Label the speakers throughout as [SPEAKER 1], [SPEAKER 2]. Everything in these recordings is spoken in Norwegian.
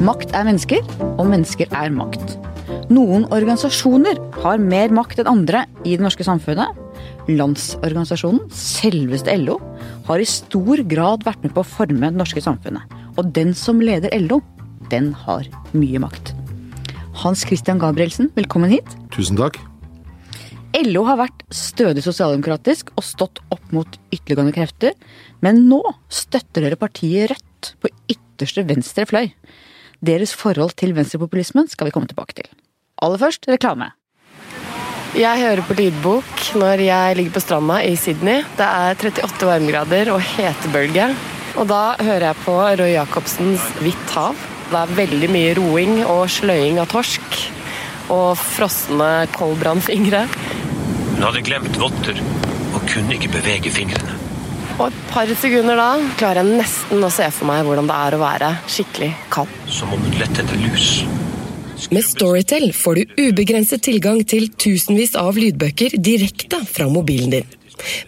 [SPEAKER 1] Makt er mennesker, og mennesker er makt. Noen organisasjoner har mer makt enn andre i det norske samfunnet. Landsorganisasjonen, selveste LO, har i stor grad vært med på å forme det norske samfunnet. Og den som leder LO, den har mye makt. Hans Christian Gabrielsen, velkommen hit.
[SPEAKER 2] Tusen takk.
[SPEAKER 1] LO har vært stødig sosialdemokratisk og stått opp mot ytterliggående krefter, men nå støtter dere partiet Rødt på ytterste venstre fløy. Deres forhold til venstrepopulismen skal vi komme tilbake til. Aller først reklame.
[SPEAKER 3] Jeg hører på lydbok når jeg ligger på stranda i Sydney. Det er 38 varmegrader og hetebølge. Og da hører jeg på Roy Jacobsens 'Hvitt hav'. Det er veldig mye roing og sløying av torsk. Og frosne koldbrannfingre.
[SPEAKER 4] Hun hadde glemt votter og kunne ikke bevege fingrene.
[SPEAKER 3] Og et par sekunder da klarer jeg nesten å se for meg hvordan det er å være skikkelig kald.
[SPEAKER 4] Som om hun lette etter lus.
[SPEAKER 5] Med Storytel får du ubegrenset tilgang til tusenvis av lydbøker direkte fra mobilen din.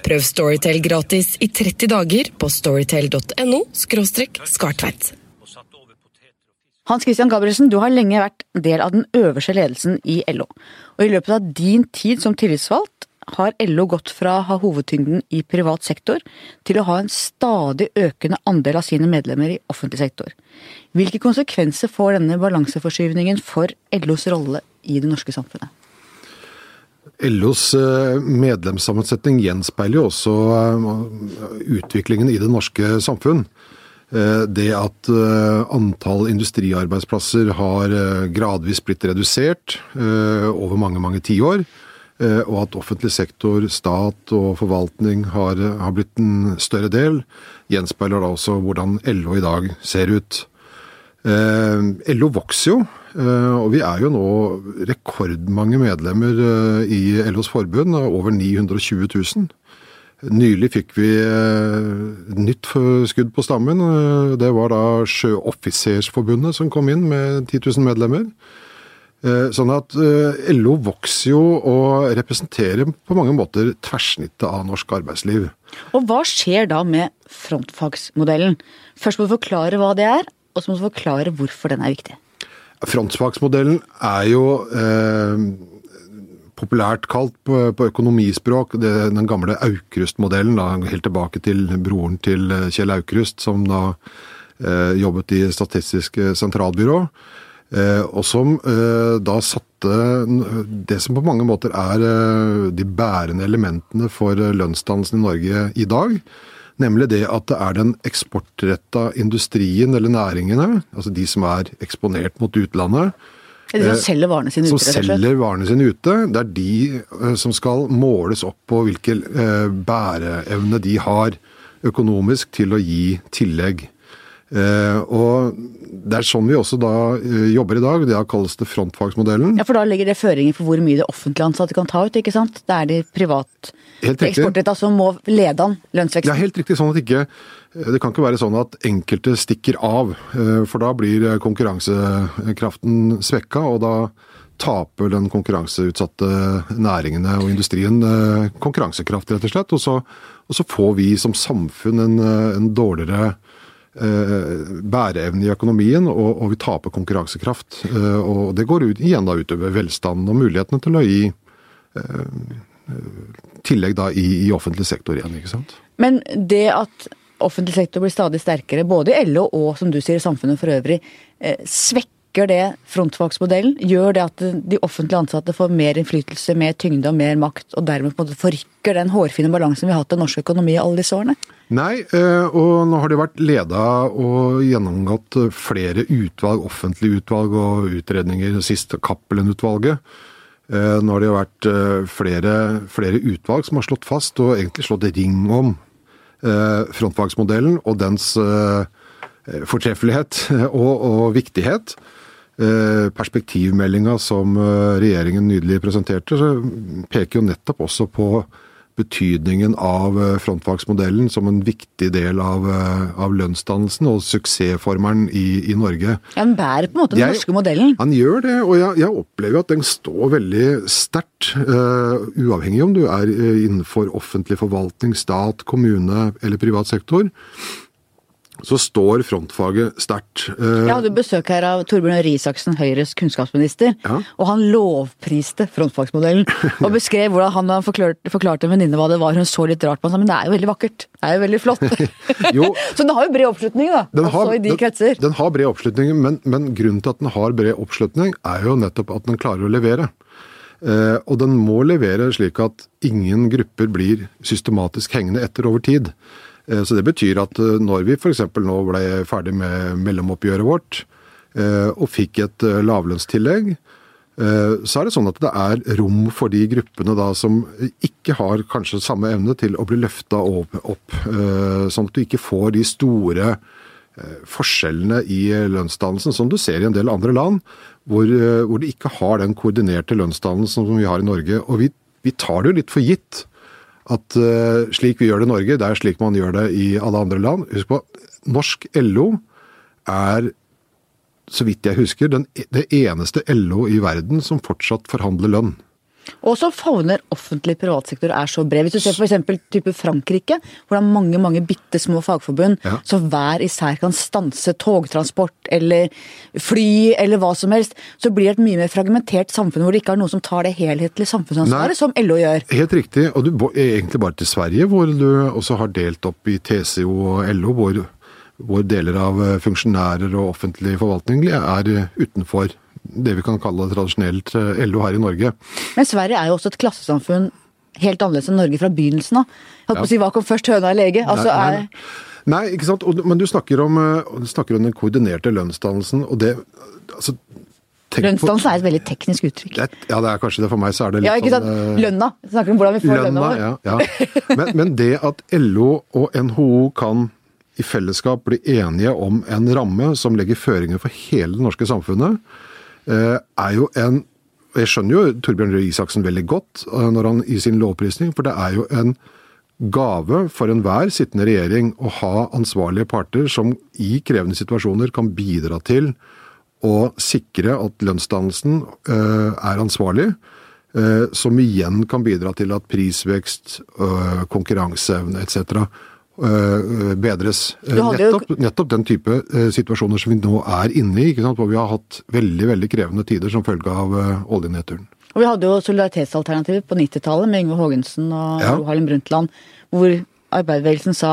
[SPEAKER 5] Prøv Storytel gratis i 30 dager på storytel.no skartveit.
[SPEAKER 1] Hans Christian Gabrielsen, du har lenge vært del av den øverste ledelsen i LO. Og i løpet av din tid som tillitsvalgt har LO gått fra å ha hovedtyngden i privat sektor til å ha en stadig økende andel av sine medlemmer i offentlig sektor. Hvilke konsekvenser får denne balanseforskyvningen for LOs rolle i det norske samfunnet?
[SPEAKER 2] LOs eh, medlemssammensetning gjenspeiler jo også eh, utviklingen i det norske samfunn. Eh, det at antall industriarbeidsplasser har gradvis blitt redusert over mange, mange tiår. Og at offentlig sektor, stat og forvaltning har, har blitt en større del, gjenspeiler da også hvordan LO i dag ser ut. LO vokser jo, og vi er jo nå rekordmange medlemmer i LOs forbund, over 920 000. Nylig fikk vi et nytt skudd på stammen. Det var da Sjøoffisersforbundet som kom inn med 10 000 medlemmer. Sånn at LO vokser jo og representerer på mange måter tverrsnittet av norsk arbeidsliv.
[SPEAKER 1] Og hva skjer da med frontfagsmodellen? Først må du forklare hva det er, og så må du forklare hvorfor den er viktig.
[SPEAKER 2] Frontfagsmodellen er jo eh, populært kalt på, på økonomispråk det, den gamle Aukrust-modellen, helt tilbake til broren til Kjell Aukrust, som da eh, jobbet i Statistisk sentralbyrå. Eh, og som eh, da satte det som på mange måter er eh, de bærende elementene for lønnsdannelsen i Norge i dag. Nemlig det at det er den eksportretta industrien eller næringene, altså de som er eksponert mot utlandet.
[SPEAKER 1] De som selger varene sine ute, slett.
[SPEAKER 2] selger varene sine ute. Det er de som skal måles opp på hvilken bæreevne de har økonomisk til å gi tillegg. Og det er sånn vi også da jobber i dag. Det kalles det frontfagsmodellen.
[SPEAKER 1] Ja, For da legger det føringer for hvor mye det offentlige ansatte kan ta ut, ikke sant? Det er de privat eksportretta som må lede an lønnsveksten.
[SPEAKER 2] Det er helt riktig sånn at ikke Det kan ikke være sånn at enkelte stikker av. For da blir konkurransekraften svekka, og da taper den konkurranseutsatte næringene og industrien konkurransekraft, rett og slett. Og så, og så får vi som samfunn en, en dårligere bæreevne i økonomien, og, og, vi taper konkurransekraft. Og det går ut, igjen da utover velstanden og mulighetene til å gi tillegg da i, i, offentlig sektor igjen, ikke sant.
[SPEAKER 1] Men det at offentlig sektor blir stadig sterkere, både i LO og som du sier i samfunnet for øvrig, svekker det frontfagsmodellen? Gjør det at de offentlig ansatte får mer innflytelse, mer tyngde og mer makt, og dermed på en måte forrykker den hårfine balansen vi har hatt i norsk økonomi alle disse årene?
[SPEAKER 2] Nei, og nå har det vært leda og gjennomgått flere utvalg, offentlige utvalg og utredninger, sist Cappelen-utvalget. Nå har det vært flere, flere, utvalg som har slått fast og egentlig slått ring om frontfagsmodellen og dens fortreffelighet og, og viktighet. Perspektivmeldinga som regjeringen nydelig presenterte, peker jo nettopp også på betydningen av frontfagsmodellen som en viktig del av, av lønnsdannelsen og suksessformelen i, i Norge.
[SPEAKER 1] Ja, Den bærer på en måte den jeg, norske modellen?
[SPEAKER 2] Han gjør det, og jeg, jeg opplever at den står veldig sterkt. Uh, uavhengig om du er innenfor offentlig forvaltning, stat, kommune eller privat sektor. Så står frontfaget sterkt. Eh,
[SPEAKER 1] Jeg hadde besøk her av Torbjørn Røe Isaksen, Høyres kunnskapsminister.
[SPEAKER 2] Ja.
[SPEAKER 1] Og han lovpriste frontfagsmodellen. Og beskrev hvordan han forklarte, forklarte en venninne hva det var. Hun så litt rart på han, sa men det er jo veldig vakkert. Det er jo veldig flott.
[SPEAKER 2] Jo.
[SPEAKER 1] så den har jo bred oppslutning, da.
[SPEAKER 2] Den
[SPEAKER 1] også
[SPEAKER 2] har,
[SPEAKER 1] i de
[SPEAKER 2] den,
[SPEAKER 1] kretser.
[SPEAKER 2] Den har bred oppslutning, men, men grunnen til at den har bred oppslutning, er jo nettopp at den klarer å levere. Eh, og den må levere slik at ingen grupper blir systematisk hengende etter over tid. Eh, så det betyr at eh, når vi f.eks. nå ble ferdig med mellomoppgjøret vårt, eh, og fikk et lavlønnstillegg, så er det sånn at det er rom for de gruppene da som ikke har kanskje samme evne til å bli løfta opp, Sånn at du ikke får de store forskjellene i lønnsdannelsen som du ser i en del andre land, hvor, hvor de ikke har den koordinerte lønnsdannelsen som vi har i Norge. Og vi, vi tar det jo litt for gitt at eh, slik vi gjør det i Norge, det er slik man gjør det i alle andre land. Husk på, norsk LO er, så vidt jeg husker, den, det eneste LO i verden som fortsatt forhandler lønn.
[SPEAKER 1] Og så favner offentlig privat sektor er så bred. Hvis du ser f.eks. type Frankrike, hvor det er mange mange bitte små fagforbund
[SPEAKER 2] Ja.
[SPEAKER 1] som hver især kan stanse togtransport eller fly eller hva som helst, så blir det et mye mer fragmentert samfunn hvor det ikke er noen som tar det helhetlige
[SPEAKER 2] Nei.
[SPEAKER 1] samfunnsansvaret, som LO gjør.
[SPEAKER 2] Helt riktig. Og du er egentlig bare til Sverige, hvor du også har delt opp i TCO og LO, hvor, hvor deler av eh, funksjonærer og offentlig forvaltning er utenfor det vi kan kalle tradisjonelt eh, LO her i Norge.
[SPEAKER 1] Men Sverige er jo også et klassesamfunn helt annerledes enn Norge fra begynnelsen av. Holdt på
[SPEAKER 2] Ja.
[SPEAKER 1] å si hva kom først, høna eller egget? Altså,
[SPEAKER 2] Nei,
[SPEAKER 1] er,
[SPEAKER 2] nei, Nei, ikke sant. Og, men du snakker om, eh, du snakker om den koordinerte lønnsdannelsen, og det altså,
[SPEAKER 1] Lønnsdannelse er et veldig teknisk uttrykk.
[SPEAKER 2] Det Ja, det er kanskje det. For meg så er det litt
[SPEAKER 1] Ja, ikke sant?
[SPEAKER 2] sånn eh,
[SPEAKER 1] Lønna. Snakker om hvordan vi får lønna
[SPEAKER 2] Lønna, ja. ja. Men, men det at LO og NHO kan i fellesskap bli enige om en ramme som legger føringer for hele det norske samfunnet, er jo en Jeg skjønner jo Torbjørn Røe Isaksen veldig godt eh, når han i sin lovprisning, for det er jo en gave for enhver sittende regjering å ha ansvarlige parter som i krevende situasjoner kan bidra til å sikre at lønnsdannelsen eh, er ansvarlig, eh, som igjen kan bidra til at prisvekst, eh, konkurranseevne etc. eh, bedres.
[SPEAKER 1] Nettopp, jo-
[SPEAKER 2] Nettopp, den type eh, situasjoner som vi nå er inne i, ikke sant? hvor vi har hatt veldig veldig krevende tider som følge av eh, oljenedturen.
[SPEAKER 1] Og vi hadde jo solidaritetsalternativet på 90-tallet med Yngve Haagensen og
[SPEAKER 2] Ja.
[SPEAKER 1] Harlem Brundtland, hvor arbeiderbevegelsen sa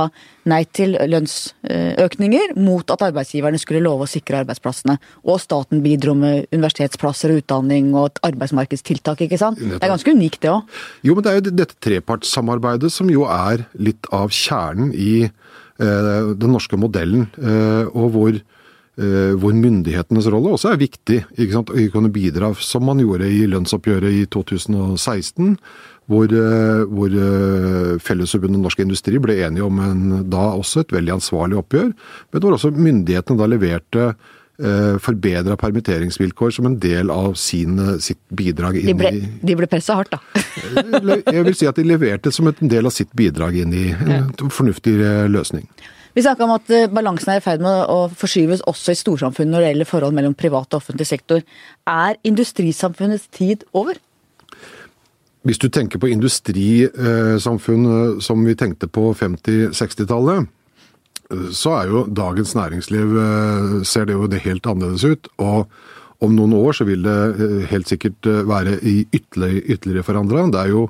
[SPEAKER 1] nei til lønnsøkninger mot at arbeidsgiverne skulle love å sikre arbeidsplassene. Og staten bidro med universitetsplasser og utdanning og et arbeidsmarkedstiltak, ikke sant. Det er ganske unikt det òg.
[SPEAKER 2] Jo, men det er jo dette trepartssamarbeidet som jo er litt av kjernen i eh, den norske modellen, eh, og hvor, eh, hvor myndighetenes rolle også er viktig. ikke sant? Å kunne bidra, som man gjorde i lønnsoppgjøret i 2016, hvor, eh, hvor eh, Fellesforbundet Norsk Industri ble enige om en, da også et veldig ansvarlig oppgjør, men hvor også myndighetene da leverte eh, forbedra permitteringsvilkår som en del av sin, sitt bidrag inn
[SPEAKER 1] De ble,
[SPEAKER 2] i
[SPEAKER 1] de ble pressa hardt, da.
[SPEAKER 2] Jeg vil si at de leverte som en del av sitt bidrag inn i en fornuftig løsning.
[SPEAKER 1] Vi snakka om at balansen er i ferd med å forskyves også i storsamfunnet når det gjelder forhold mellom privat og offentlig sektor. Er industrisamfunnets tid over?
[SPEAKER 2] Hvis du tenker på industrisamfunn eh, som vi tenkte på 50-60-tallet, eh, så er jo dagens næringsliv eh, ser det jo det helt annerledes ut. Og om noen år så vil det helt sikkert være i ytterligere, ytterligere forandra. Det er jo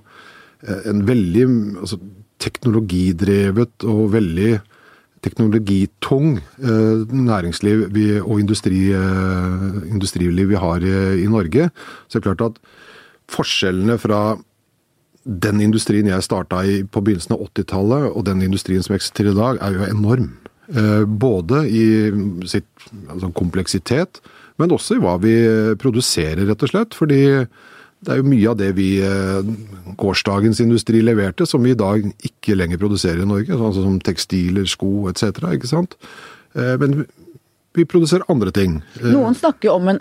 [SPEAKER 2] en veldig altså, teknologidrevet og veldig teknologitung næringsliv vi, og industri, industriliv vi har i, i Norge. Så det er klart at forskjellene fra den industrien jeg starta i på begynnelsen av 80-tallet, og den industrien som eksisterer i dag, er jo enorm. Eh, Både i sitt altså kompleksitet, men også i hva vi produserer, rett og slett. Fordi det er jo mye av det vi eh, gårsdagens industri leverte, som vi i dag ikke lenger produserer i Norge. Altså som tekstiler, sko etc. Ikke sant? Eh, Men vi produserer andre ting.
[SPEAKER 1] Noen snakker om en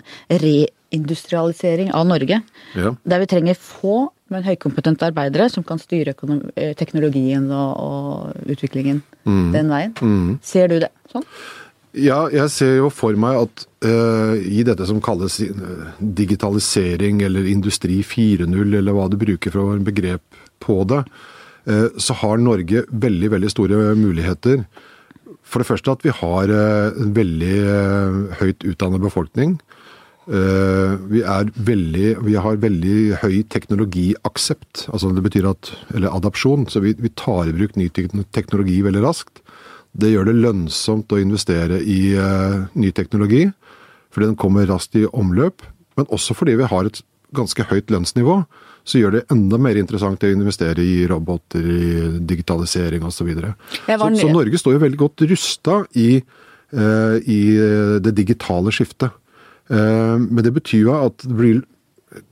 [SPEAKER 1] reindustrialisering av Norge.
[SPEAKER 2] Ja.
[SPEAKER 1] Der vi trenger få, men høykompetente arbeidere som kan styre eh, teknologien og, og utviklingen den veien. Ser du det sånn?
[SPEAKER 2] Ja, jeg ser jo for meg at uh, i dette som kalles eh, digitalisering eller industri 4.0, eller hva du bruker for begrep på det, uh, så har Norge veldig, veldig store muligheter For det første at vi har en veldig høyt utdannet befolkning. Vi, veldig, vi, har veldig høy teknologiaksept, altså det betyr at, eller adopsjon. Så vi, vi, tar i bruk ny teknologi veldig raskt. Det gjør det lønnsomt å investere i ny teknologi, fordi den kommer raskt i omløp. Men også fordi vi har et ganske høyt lønnsnivå så gjør det enda mer interessant å investere i roboter, i digitalisering osv. Så, så Så Norge står jo veldig godt rusta i, uh, i det digitale skiftet. Uh, men det betyr jo at det blir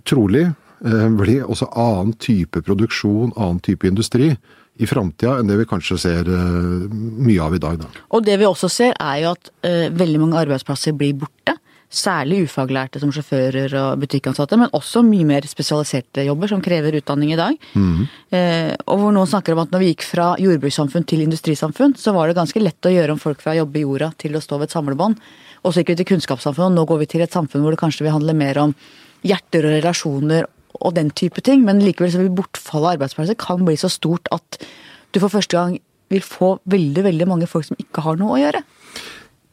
[SPEAKER 2] trolig uh, blir også annen type produksjon, annen type industri i framtida enn det vi kanskje ser mye av i dag. Da.
[SPEAKER 1] Og det vi også ser er jo at veldig mange arbeidsplasser blir borte. Særlig ufaglærte som sjåfører og butikkansatte, men også mye mer spesialiserte jobber som krever utdanning i dag. Mm. Eh, og hvor noen snakker om at når vi gikk fra jordbrukssamfunn til industrisamfunn, så var det ganske lett å gjøre om folk fra å jobbe i jorda til å stå ved et samlebånd. Og så gikk vi til kunnskapssamfunn, og nå går vi til et samfunn hvor det kanskje vil handle mer om hjerter og relasjoner og den type ting. Men likevel så vil bortfallet av arbeidsplasser kan bli så stort at du for første gang vil få veldig, veldig mange folk som ikke har noe å gjøre.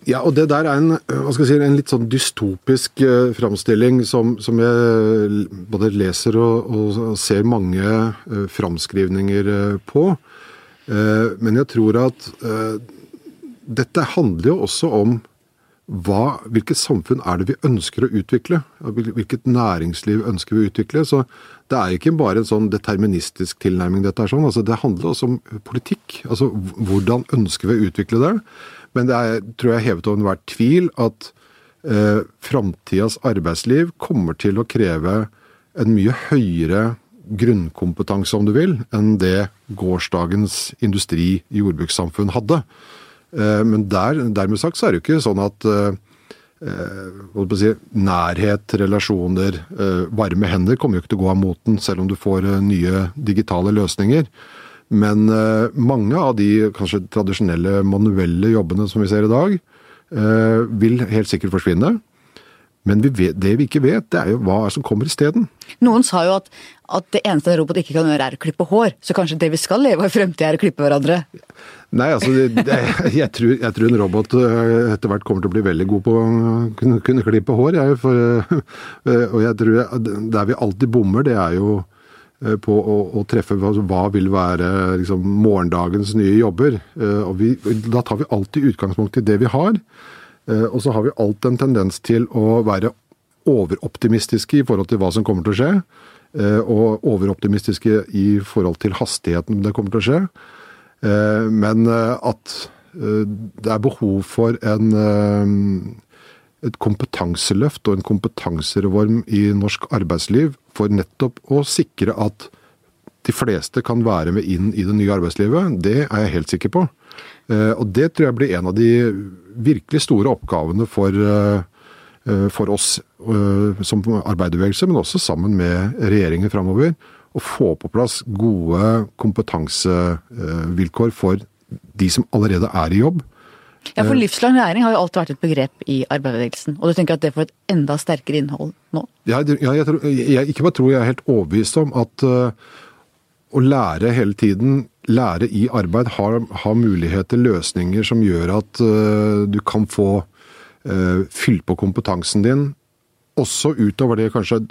[SPEAKER 2] Ja, og det der er en, si, en litt sånn dystopisk uh, framstilling som, som, jeg både leser og, og ser mange uh, framskrivninger uh, på. Men jeg tror at dette handler jo også om hva, hvilket samfunn er det vi ønsker å utvikle? Hvilket næringsliv ønsker vi å utvikle? Så Det er ikke bare en sånn deterministisk tilnærming. dette er sånn, altså Det handler også om politikk. altså Hvordan ønsker vi å utvikle det? Men det er, tror jeg hevet over enhver tvil at eh, framtidas arbeidsliv kommer til å kreve en mye høyere grunnkompetanse, om du vil, enn det gårsdagens industri- jordbrukssamfunn hadde. Eh, men der, dermed sagt så er det jo ikke sånn at eh, eh si, nærhet, relasjoner, eh, varme hender kommer jo ikke til å gå av moten, selv om du får eh, nye digitale løsninger. Men eh, mange av de kanskje tradisjonelle manuelle jobbene som vi ser i dag, vil helt sikkert forsvinne. Men vi vet, det vi ikke vet, det er jo hva som kommer isteden.
[SPEAKER 1] Noen sa jo at, at, det eneste en robot ikke kan gjøre, er å klippe hår. Så kanskje det vi skal leve av i fremtida, er å klippe hverandre?
[SPEAKER 2] Nei, altså det, det, jeg, tror, jeg, tror, en robot eh, etter hvert kommer til å bli veldig god på å kunne, kunne klippe hår. Jeg, for, og jeg tror Der vi alltid bommer, det er jo på å, å treffe altså, hva vil være liksom, morgendagens nye jobber. Og vi, da tar vi alltid utgangspunkt i det vi har. Eh, og så har vi alltid en tendens til å være overoptimistiske i forhold til hva som kommer til å skje. Og overoptimistiske i forhold til hastigheten det kommer til å skje. Men at det er behov for en et kompetanseløft og en kompetansereform i norsk arbeidsliv for nettopp å sikre at de fleste kan være med inn i det nye arbeidslivet. Det er jeg helt sikker på. Eh, og det tror jeg blir en av de virkelig store oppgavene for, eh, for oss eh, som arbeiderbevegelse, men også sammen med regjeringen framover. Å få på plass gode kompetansevilkår for de som allerede er i jobb
[SPEAKER 1] ja, for livslang læring har jo alltid vært et begrep i arbeiderbevegelsen. Og du tenker at det får et enda sterkere innhold nå?
[SPEAKER 2] Ja, jeg, tror, jeg, ikke bare tror jeg er helt overbevist om at uh, å lære hele tiden, lære i arbeid, har, har muligheter, løsninger som gjør at uh, du kan få uh, fylt på kompetansen din, også utover det kanskje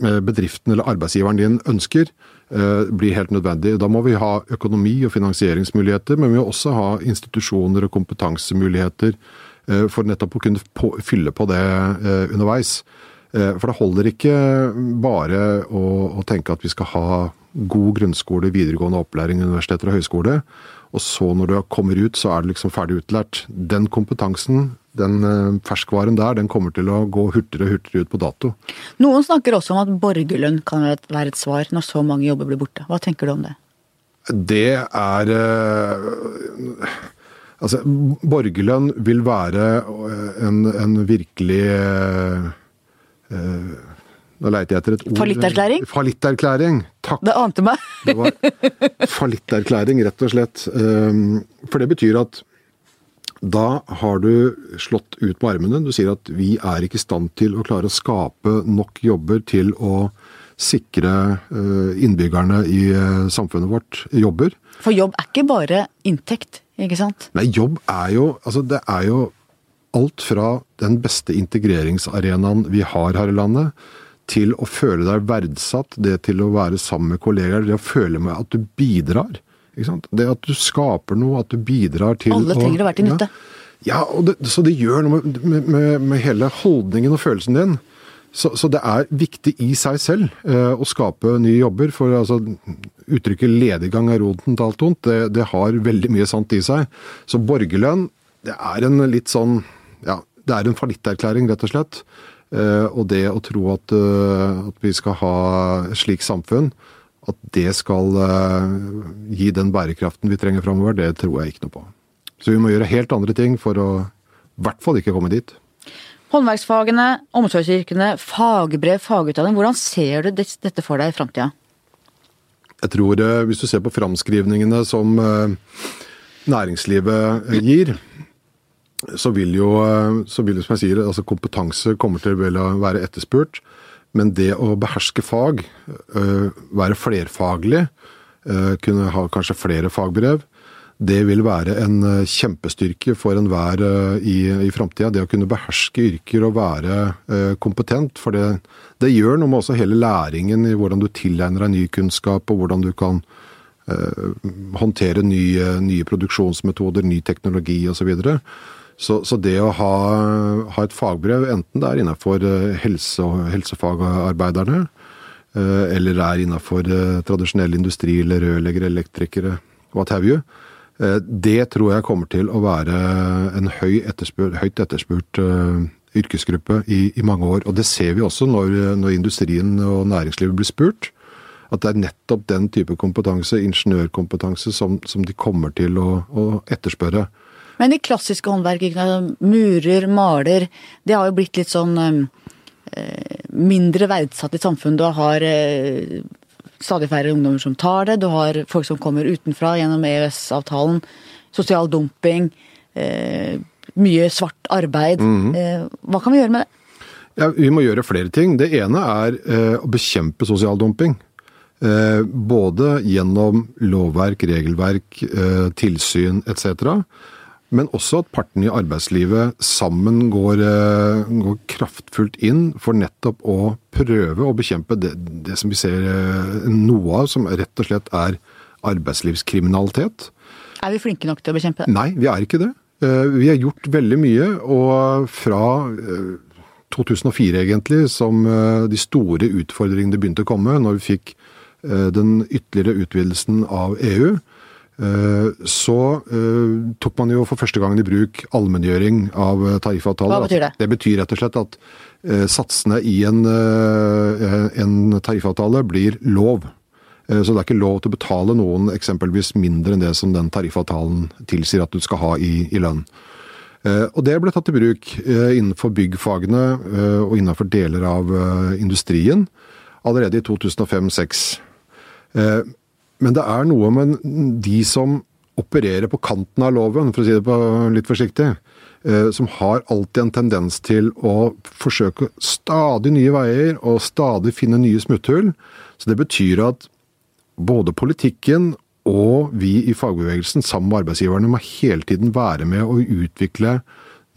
[SPEAKER 2] bedriften eller arbeidsgiveren din ønsker. uh, blir helt nødvendig. Da må vi ha økonomi og finansieringsmuligheter, men vi må også ha institusjoner og kompetansemuligheter eh, for nettopp å kunne fylle på det eh, underveis. For det holder ikke bare å, å tenke at vi skal ha god grunnskole, videregående opplæring, universiteter og høyskole, og så når du kommer ut, så er du liksom ferdig utlært. Den kompetansen den eh, ferskvaren der den kommer til å gå hurtigere og hurtigere ut på dato.
[SPEAKER 1] Noen snakker også om at borgerlønn kan være et svar når så mange jobber blir borte. Hva tenker du om det?
[SPEAKER 2] Det er eh, Altså, borgerlønn vil være en, en virkelig uh, nå leiter jeg etter et ord.
[SPEAKER 1] Fallitterklæring?
[SPEAKER 2] Fallitterklæring. Takk.
[SPEAKER 1] Det ante meg.
[SPEAKER 2] det var fallitterklæring, rett og slett. For det betyr at da har du slått ut på armene. Du sier at vi er ikke i stand til å klare å skape nok jobber til å sikre eh, innbyggerne i eh, samfunnet vårt jobber.
[SPEAKER 1] For jobb er ikke bare inntekt Ikke sant?
[SPEAKER 2] Nei, jobb er jo Altså, det er jo alt fra den beste integreringsarenaen vi har her i landet, til å føle deg verdsatt, det til å være sammen med kollegaer, det å føle med at du bidrar. Det at du skaper noe, at du bidrar til
[SPEAKER 1] Alle trenger å være til nytte.
[SPEAKER 2] Ja, ja og det, så det gjør noe med, med, med hele holdningen og følelsen din. Så, så, det er viktig i seg selv eh, å skape nye jobber. For altså, uttrykket 'lediggang er roten til alt ondt', det, det, har veldig mye sant i seg. Så borgerlønn, det er en litt sånn Ja, det er en fallitterklæring, rett og slett. Eh, og det å tro at, uh, at, vi skal ha et slikt samfunn, at det skal uh, gi den bærekraften vi trenger framover, det tror jeg ikke noe på. Så vi må gjøre helt andre ting for å i hvert fall ikke komme dit.
[SPEAKER 1] Håndverksfagene, omsorgsyrkene, fagbrev, fagutdanning. Hvordan ser du dette for deg i framtida?
[SPEAKER 2] Jeg tror eh, hvis du ser på framskrivningene som eh, næringslivet eh, gir, så vil jo, så vil, som jeg sier, altså kompetanse kommer til å være etterspurt. Men det å beherske fag, være flerfaglig, kunne ha kanskje flere fagbrev, det vil være en eh, kjempestyrke for enhver eh, i, i framtida. Det å kunne beherske yrker og være kompetent. For det, det, gjør noe med også hele læringen i hvordan du tilegner deg ny kunnskap, og hvordan du kan håndtere nye, nye, produksjonsmetoder, ny teknologi osv. Så, så, det å ha, ha, et fagbrev, enten det er innenfor helse, helsefagarbeiderne, uh, eller det er innenfor tradisjonell industri eller rørleggere, elektrikere, what have you, Eh, det tror jeg kommer til å være en høy etterspurt, høyt etterspurt yrkesgruppe i, i, mange år. Og det ser vi også når, når, industrien og næringslivet blir spurt. At det er nettopp den type kompetanse, ingeniørkompetanse, som, som de kommer til å, å etterspørre.
[SPEAKER 1] Men de klassiske håndverkene, murer, maler, det har jo blitt litt sånn eh, mindre verdsatt i samfunnet. Du har eh, stadig færre ungdommer som tar det. Du har folk som kommer utenfra gjennom EØS-avtalen. Sosial dumping. Eh, mye svart arbeid. Mm -hmm. eh, hva kan vi gjøre med det?
[SPEAKER 2] Ja, vi må gjøre flere ting. Det ene er eh, å bekjempe sosial dumping. Eh, både gjennom lovverk, regelverk, eh, tilsyn etc men også at partene i arbeidslivet sammen går, eh, går, kraftfullt inn for nettopp å prøve å bekjempe det, det, som vi ser eh, noe av, som rett og slett er arbeidslivskriminalitet.
[SPEAKER 1] Er vi flinke nok til å bekjempe det?
[SPEAKER 2] Nei, vi er ikke det. Eh, vi har gjort veldig mye, og fra 2004 egentlig, som de store utfordringene begynte å komme, når vi fikk den ytterligere utvidelsen av EU, så eh, tok man jo for første gangen i bruk allmenngjøring av eh, tariffavtaler.
[SPEAKER 1] Hva betyr det?
[SPEAKER 2] Det betyr rett og slett at satsene i en, en tariffavtale blir lov. Så det er ikke lov til å betale noen eksempelvis mindre enn det som den tariffavtalen tilsier at du skal ha i, i lønn. Og det ble tatt i bruk innenfor byggfagene og innenfor deler av industrien allerede i 2005-2006. Men det er noe med de som opererer på kanten av loven, for å si det litt forsiktig, eh, som har alltid en tendens til å forsøke stadig nye veier og stadig finne nye smutthull. Så det betyr at både politikken og vi i fagbevegelsen sammen med arbeidsgiverne må hele tiden være med å utvikle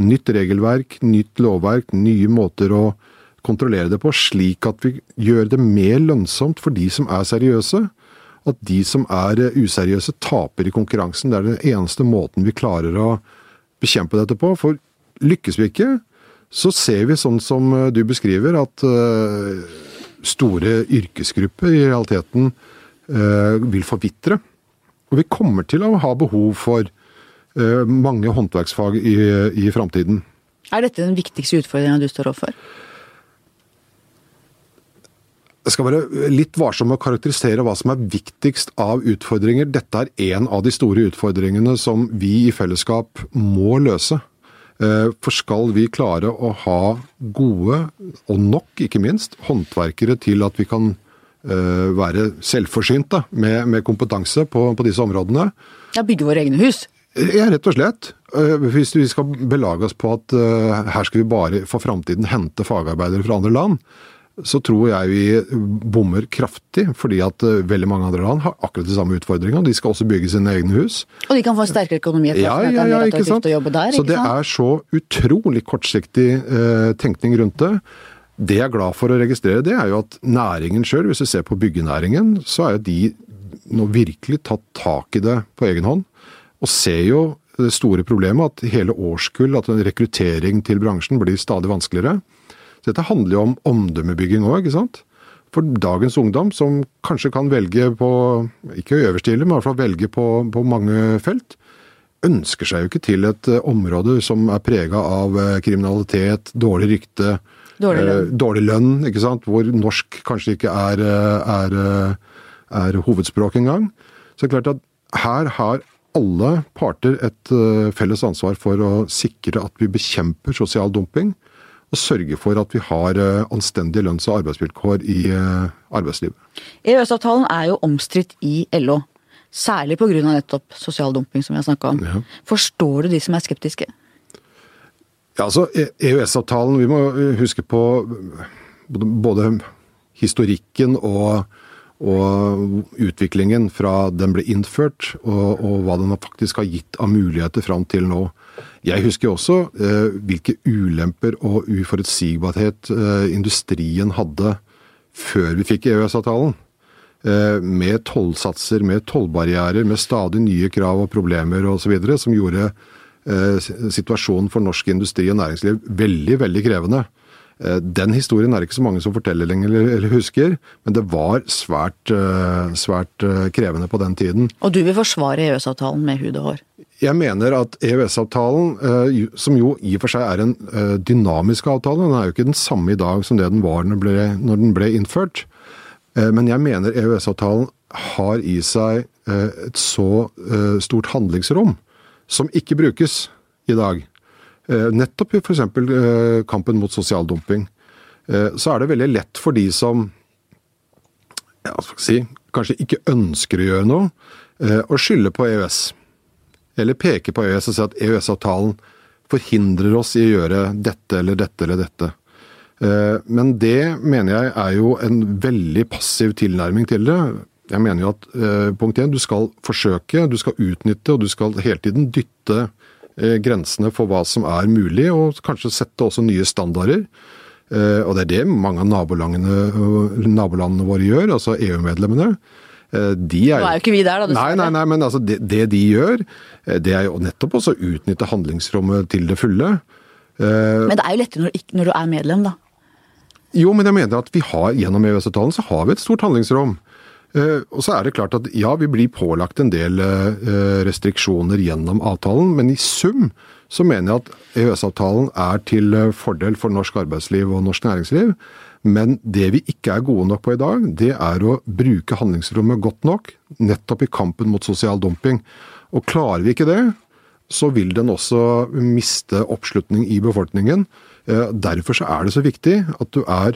[SPEAKER 2] nytt regelverk, nytt lovverk, nye måter å kontrollere det på, slik at vi gjør det mer lønnsomt for de som er seriøse at de som er eh, useriøse, taper i konkurransen. Det er den eneste måten vi klarer å bekjempe dette på. For lykkes vi ikke, så ser vi sånn som eh, du beskriver, at eh, store yrkesgrupper i realiteten vil forvitre. Og vi kommer til å ha behov for mange håndverksfag i, i framtiden.
[SPEAKER 1] Er dette den viktigste utfordringa du står overfor?
[SPEAKER 2] Jeg skal være litt varsom med å karakterisere hva som er viktigst av utfordringer. Dette er en av de store utfordringene som vi i fellesskap må løse. Eh, for skal vi klare å ha gode, og nok ikke minst, håndverkere til at vi kan eh, være selvforsynte med, med kompetanse på, på, disse områdene
[SPEAKER 1] Ja, Bygge våre egne hus?
[SPEAKER 2] Ja, rett og slett. Eh, hvis vi skal belage oss på at her skal vi bare for framtiden hente fagarbeidere fra andre land, så tror jeg vi bommer kraftig. Fordi at eh, veldig mange andre land har akkurat de samme utfordringene. De skal også bygge sine egne hus.
[SPEAKER 1] Og de kan få en sterkere økonomi etter
[SPEAKER 2] Ja, ja, ja, ikke sant?
[SPEAKER 1] å jobbe der.
[SPEAKER 2] Så det er så utrolig kortsiktig eh, tenkning rundt det. Det jeg er glad for å registrere, det er jo at næringen sjøl, hvis du ser på byggenæringen, så er jo de nå virkelig tatt tak i det på egen hånd. Og ser jo det store problemet at hele årskull, at en rekruttering til bransjen blir stadig vanskeligere. Dette handler jo om omdømmebygging òg, ikke sant. For dagens ungdom, som kanskje kan velge på, ikke øverste hylle, men i hvert fall velge på, på mange felt, ønsker seg jo ikke til et eh, område som er prega av eh, kriminalitet, dårlig rykte,
[SPEAKER 1] Dårlig lønn.
[SPEAKER 2] eh, dårlig lønn, ikke sant? hvor norsk kanskje ikke er, eh, er, eh, er hovedspråk engang. Så det er klart at her har alle parter et eh, felles ansvar for å sikre at vi bekjemper sosial dumping, og sørge for at vi har eh, anstendige lønns- og arbeidsvilkår i eh, arbeidslivet.
[SPEAKER 1] EØS-avtalen er jo omstridt i LO. Særlig pga. nettopp sosial dumping, som vi har snakka om.
[SPEAKER 2] Ja.
[SPEAKER 1] Forstår du de som er skeptiske?
[SPEAKER 2] Ja, altså E- EØS-avtalen, vi må eh, huske på både, både historikken og, og utviklingen fra den ble innført, og, og hva den faktisk har gitt av muligheter fram til nå. Jeg husker også eh, hvilke ulemper og uforutsigbarhet eh, industrien hadde før vi fikk EØS-avtalen. Eh, med tollsatser, med tollbarrierer, med stadig nye krav og problemer osv. som gjorde eh, situasjonen for norsk industri og næringsliv veldig, veldig krevende. Eh, Den historien er det ikke så mange som forteller lenger eller, husker, men det var svært, eh, svært eh, krevende på den tiden.
[SPEAKER 1] Og du vil forsvare EØS-avtalen med hud og hår?
[SPEAKER 2] Jeg mener at EØS-avtalen, som jo i og for seg er en dynamisk avtale, den er jo ikke den samme i dag som det den var når den ble, når den ble innført. Men jeg mener EØS-avtalen har i seg et så stort handlingsrom som ikke brukes i dag. Eh, Nettopp i f.eks. kampen mot sosial dumping. Eh, Så er det veldig lett for de som ja, si, kanskje ikke ønsker å gjøre noe, eh, å skylde på EØS. Eller peke på EØS og si at EØS-avtalen forhindrer oss i å gjøre dette eller dette eller dette. Eh, Men det mener jeg er jo en veldig passiv tilnærming til det. Jeg mener jo at eh, punkt én, du skal forsøke, du skal utnytte og du skal hele tiden dytte eh, grensene for hva som er mulig, og kanskje sette også nye standarder. Eh, Og det er det mange av nabolandene, nabolandene våre gjør, altså EU-medlemmene. De er,
[SPEAKER 1] Nå er jo ikke vi der, da,
[SPEAKER 2] Nei, nei, nei, men altså det, det de gjør, eh, det er jo nettopp også å utnytte handlingsrommet til det fulle. Eh,
[SPEAKER 1] Men det er jo lettere når, når du er medlem, da.
[SPEAKER 2] Jo, men jeg mener at vi har gjennom EØS-avtalen så har vi et stort handlingsrom. Eh, Og så er det klart at ja, vi blir pålagt en del eh, restriksjoner gjennom avtalen, men i sum så mener jeg at EØS-avtalen er til eh, fordel for norsk arbeidsliv og norsk næringsliv. Men det vi ikke er gode nok på i dag, det er å bruke handlingsrommet godt nok, nettopp i kampen mot sosial dumping. Og klarer vi ikke det, så vil den også miste oppslutning i befolkningen. Derfor så er det så viktig at du er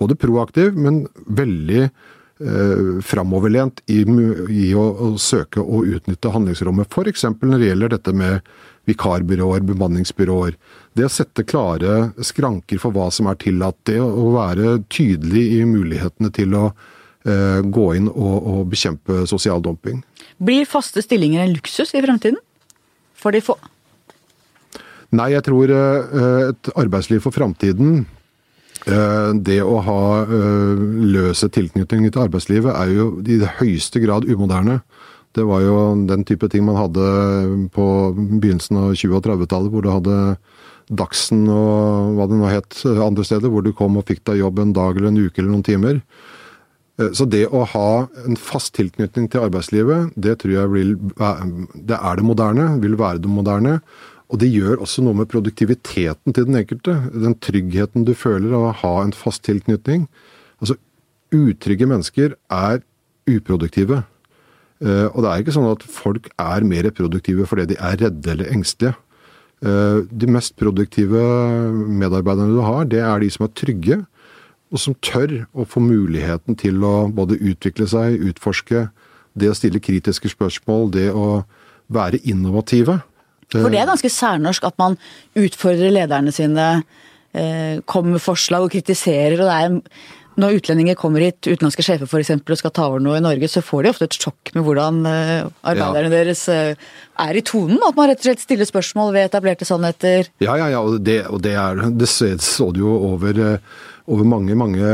[SPEAKER 2] både proaktiv, men veldig eh, framoverlent i, i å, å søke å utnytte handlingsrommet. F.eks. når det gjelder dette med vikarbyråer, bemanningsbyråer. Det å sette klare skranker for hva som er tillatt. Det å være tydelig i mulighetene til å eh, gå inn og, og bekjempe sosial dumping.
[SPEAKER 1] Blir faste stillinger en luksus i fremtiden? For de få.
[SPEAKER 2] Nei, jeg tror eh, et arbeidsliv for framtiden Det å ha eh, løse tilknytninger til arbeidslivet er jo i det høyeste grad umoderne. Det var jo den type ting man hadde på begynnelsen av 20- og 30-tallet, hvor du hadde Dagsen og hva det nå het andre steder, hvor du kom og fikk deg jobb en dag eller en uke eller noen timer. Eh, Så det å ha en fast tilknytning til arbeidslivet, det tror jeg vil Det er det moderne, vil være det moderne. Og det gjør også noe med produktiviteten til den enkelte. Den tryggheten du føler av å ha en fast tilknytning. Altså, utrygge mennesker er uproduktive. Eh, Og det er ikke sånn at folk er mer produktive fordi de er redde eller engstelige. Eh, De mest produktive medarbeiderne du har, det er de som er trygge, og som tør å få muligheten til å både utvikle seg, utforske, det å stille kritiske spørsmål, det å være innovative.
[SPEAKER 1] For det er ganske særnorsk at man utfordrer lederne sine eh, kommer med forslag og kritiserer, og det er når utlendinger kommer hit, utenlandske sjefer f.eks., og skal ta over noe i Norge, så får de ofte et sjokk med hvordan uh, arbeiderne ja. deres uh, er i tonen. At man rett og slett stiller spørsmål ved etablerte sannheter.
[SPEAKER 2] Ja, ja, ja. Og det, og det, er, det så du jo over, over, mange mange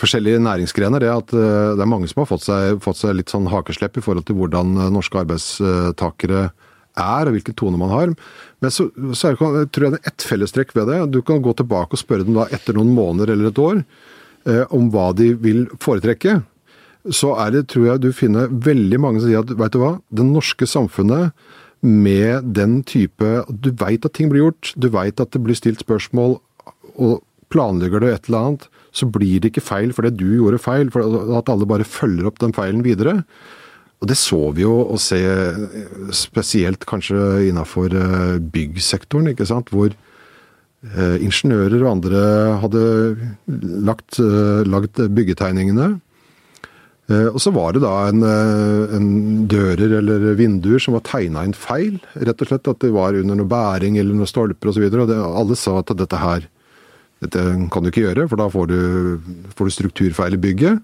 [SPEAKER 2] forskjellige næringsgrener. Det at det er mange som har fått seg, fått seg litt sånn hakeslepp i forhold til hvordan norske arbeidstakere er, og hvilken tone man har. Men så, så er, tror jeg det er ett fellestrekk ved det. Du kan gå tilbake og spørre dem da etter noen måneder eller et år Eh, om hva de vil foretrekke, så er det, tror jeg du finner veldig mange som sier at vet du hva, det norske samfunnet med den type Du veit at ting blir gjort, du veit at det blir stilt spørsmål, og planlegger du et eller annet, så blir det ikke feil fordi du gjorde feil, for at alle bare følger opp den feilen videre. Og det så vi jo å se spesielt kanskje innafor eh, byggsektoren, ikke sant. Hvor Eh, ingeniører og andre hadde lagt, eh, lagd byggetegningene. Eh, og så var det da en, en dører eller vinduer som var tegna inn feil. Rett og slett at det var under noe bæring eller noen stolper osv. Og, så og det, alle sa at dette her dette kan du ikke gjøre, for da får du, får du strukturfeil i bygget.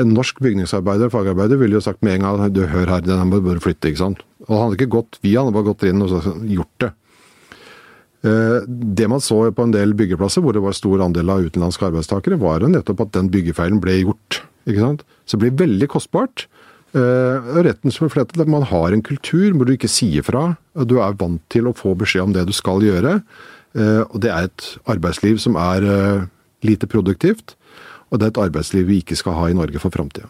[SPEAKER 2] En norsk bygningsarbeider fagarbeider ville jo sagt med en gang du hør her, den må du bare flytte. ikke sant? Og han hadde ikke gått via, han hadde bare gått inn og gjort det. Eh, det man så på en del byggeplasser hvor det var stor andel av utenlandske arbeidstakere, var jo nettopp at den byggefeilen ble gjort. ikke sant? Så det blir veldig kostbart. Eh, retten som er at Man har en kultur hvor du ikke sier fra. Du er vant til å få beskjed om det du skal gjøre. Eh, og det er et arbeidsliv som er lite produktivt. Og det er et arbeidsliv vi ikke skal ha i Norge for framtida.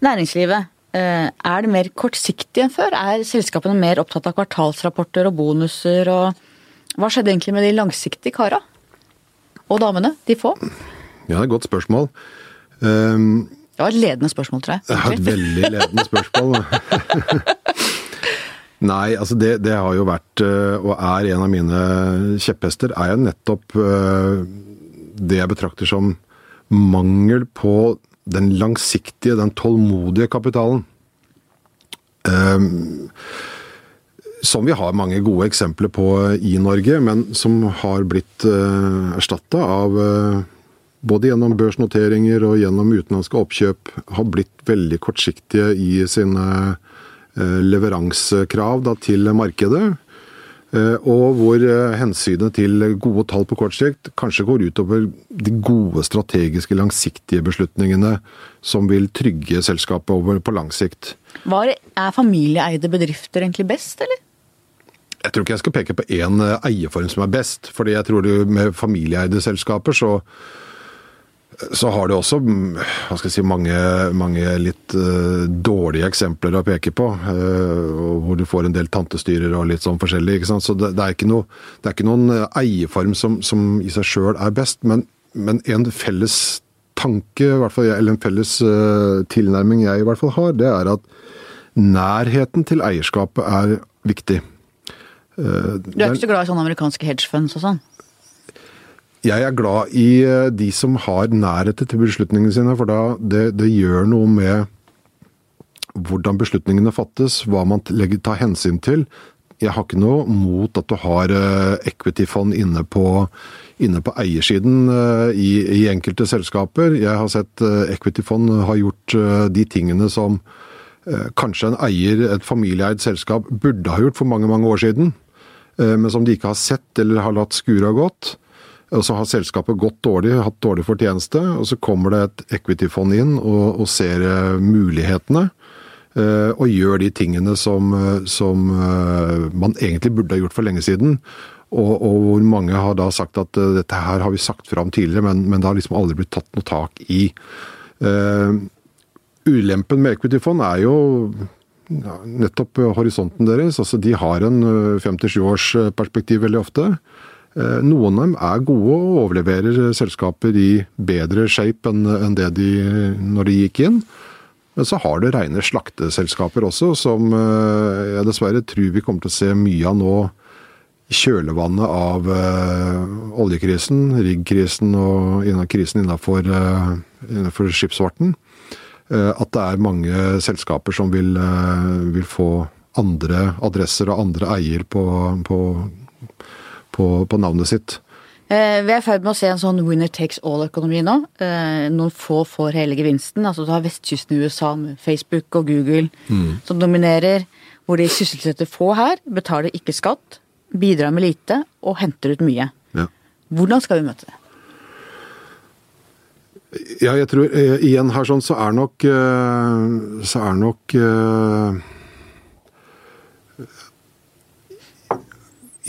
[SPEAKER 1] Næringslivet, er det mer kortsiktig enn før? Er selskapene mer opptatt av kvartalsrapporter og bonuser og hva skjedde egentlig med de langsiktige kara? Og damene? De få?
[SPEAKER 2] Ja, det er et godt spørsmål. Um,
[SPEAKER 1] det var et ledende spørsmål, tror jeg.
[SPEAKER 2] Det var et veldig ledende spørsmål. Nei, altså det, det, har jo vært, eh, og er en av mine kjepphester, er jo nettopp eh, det jeg betrakter som mangel på den langsiktige, den tålmodige kapitalen. Um, som vi har mange gode eksempler på i Norge, men som har blitt uh, eh, erstatta av uh, både gjennom børsnoteringer og gjennom utenlandske oppkjøp, har blitt veldig kortsiktige i sine leveransekrav da, til markedet. Og hvor hensynet til gode tall på kort sikt kanskje går utover de gode strategiske, langsiktige beslutningene som vil trygge selskapet over på lang sikt.
[SPEAKER 1] Var, er familieeide bedrifter egentlig best, eller?
[SPEAKER 2] Jeg tror ikke jeg skal peke på én eh, eierform som er best. fordi jeg tror du med familieeide selskaper så, så har du også mm, hva skal jeg si, mange, mange litt uh, dårlige eksempler å peke på. Uh, hvor du får en del tantestyrer og litt sånn forskjellig. ikke sant? Så det, det, er, ikke noe, det er ikke noen eierform som, som i seg sjøl er best. Men, men, en felles tanke, fall, eller en felles uh, tilnærming jeg i hvert fall har, det er at nærheten til eierskapet er viktig.
[SPEAKER 1] Eh, du er ikke så glad i sånne amerikanske hedgefunds og sånn?
[SPEAKER 2] Jeg er glad i eh, de som har nærhet til beslutningene sine, for da det, det gjør noe med hvordan beslutningene fattes, hva man legger, tar hensyn til. Jeg har ikke noe mot at du har eh, equity-fond inne på, inne på eiersiden i, i, enkelte selskaper. Jeg har sett equity-fond har gjort de tingene som kanskje en eier, et familieeid selskap, burde ha gjort for mange, mange år siden. Eh, men som de ikke har sett eller har latt skure ha gått. Og så har selskapet gått dårlig, hatt dårlig fortjeneste, og så kommer det et equity-fond inn og, og, ser eh, mulighetene. Eh, og gjør de tingene som, som man egentlig burde ha gjort for lenge siden. Og, og, hvor mange har da sagt at dette her har vi sagt fram tidligere, men, men det har liksom aldri blitt tatt noe tak i. Uh, ulempen med equity-fond er jo ja, nettopp eh, horisonten deres. Altså, de har en 57 års perspektiv veldig ofte. Eh, noen av dem er gode og overleverer selskaper i bedre shape enn det de når de gikk inn. Men så har du rene slakteselskaper også, som jeg dessverre tror vi kommer til å se mye av nå i kjølvannet av oljekrisen, riggkrisen og krisen innenfor, innenfor skipsfarten. Eh, at det er mange selskaper som vil, eh, vil få andre adresser og andre eier på, på, på, på, navnet sitt.
[SPEAKER 1] Eh, Vi er i ferd med å se en sånn winner takes all-økonomi nå. Eh, Noen få får hele gevinsten. Altså Du har vestkysten i USA med Facebook og Google som dominerer. Hvor de sysselsetter få her, betaler ikke skatt, bidrar med lite og henter ut mye.
[SPEAKER 2] Ja.
[SPEAKER 1] Hvordan skal vi møte det?
[SPEAKER 2] Ja, jeg tror eh, igjen her sånn så er nok Så er nok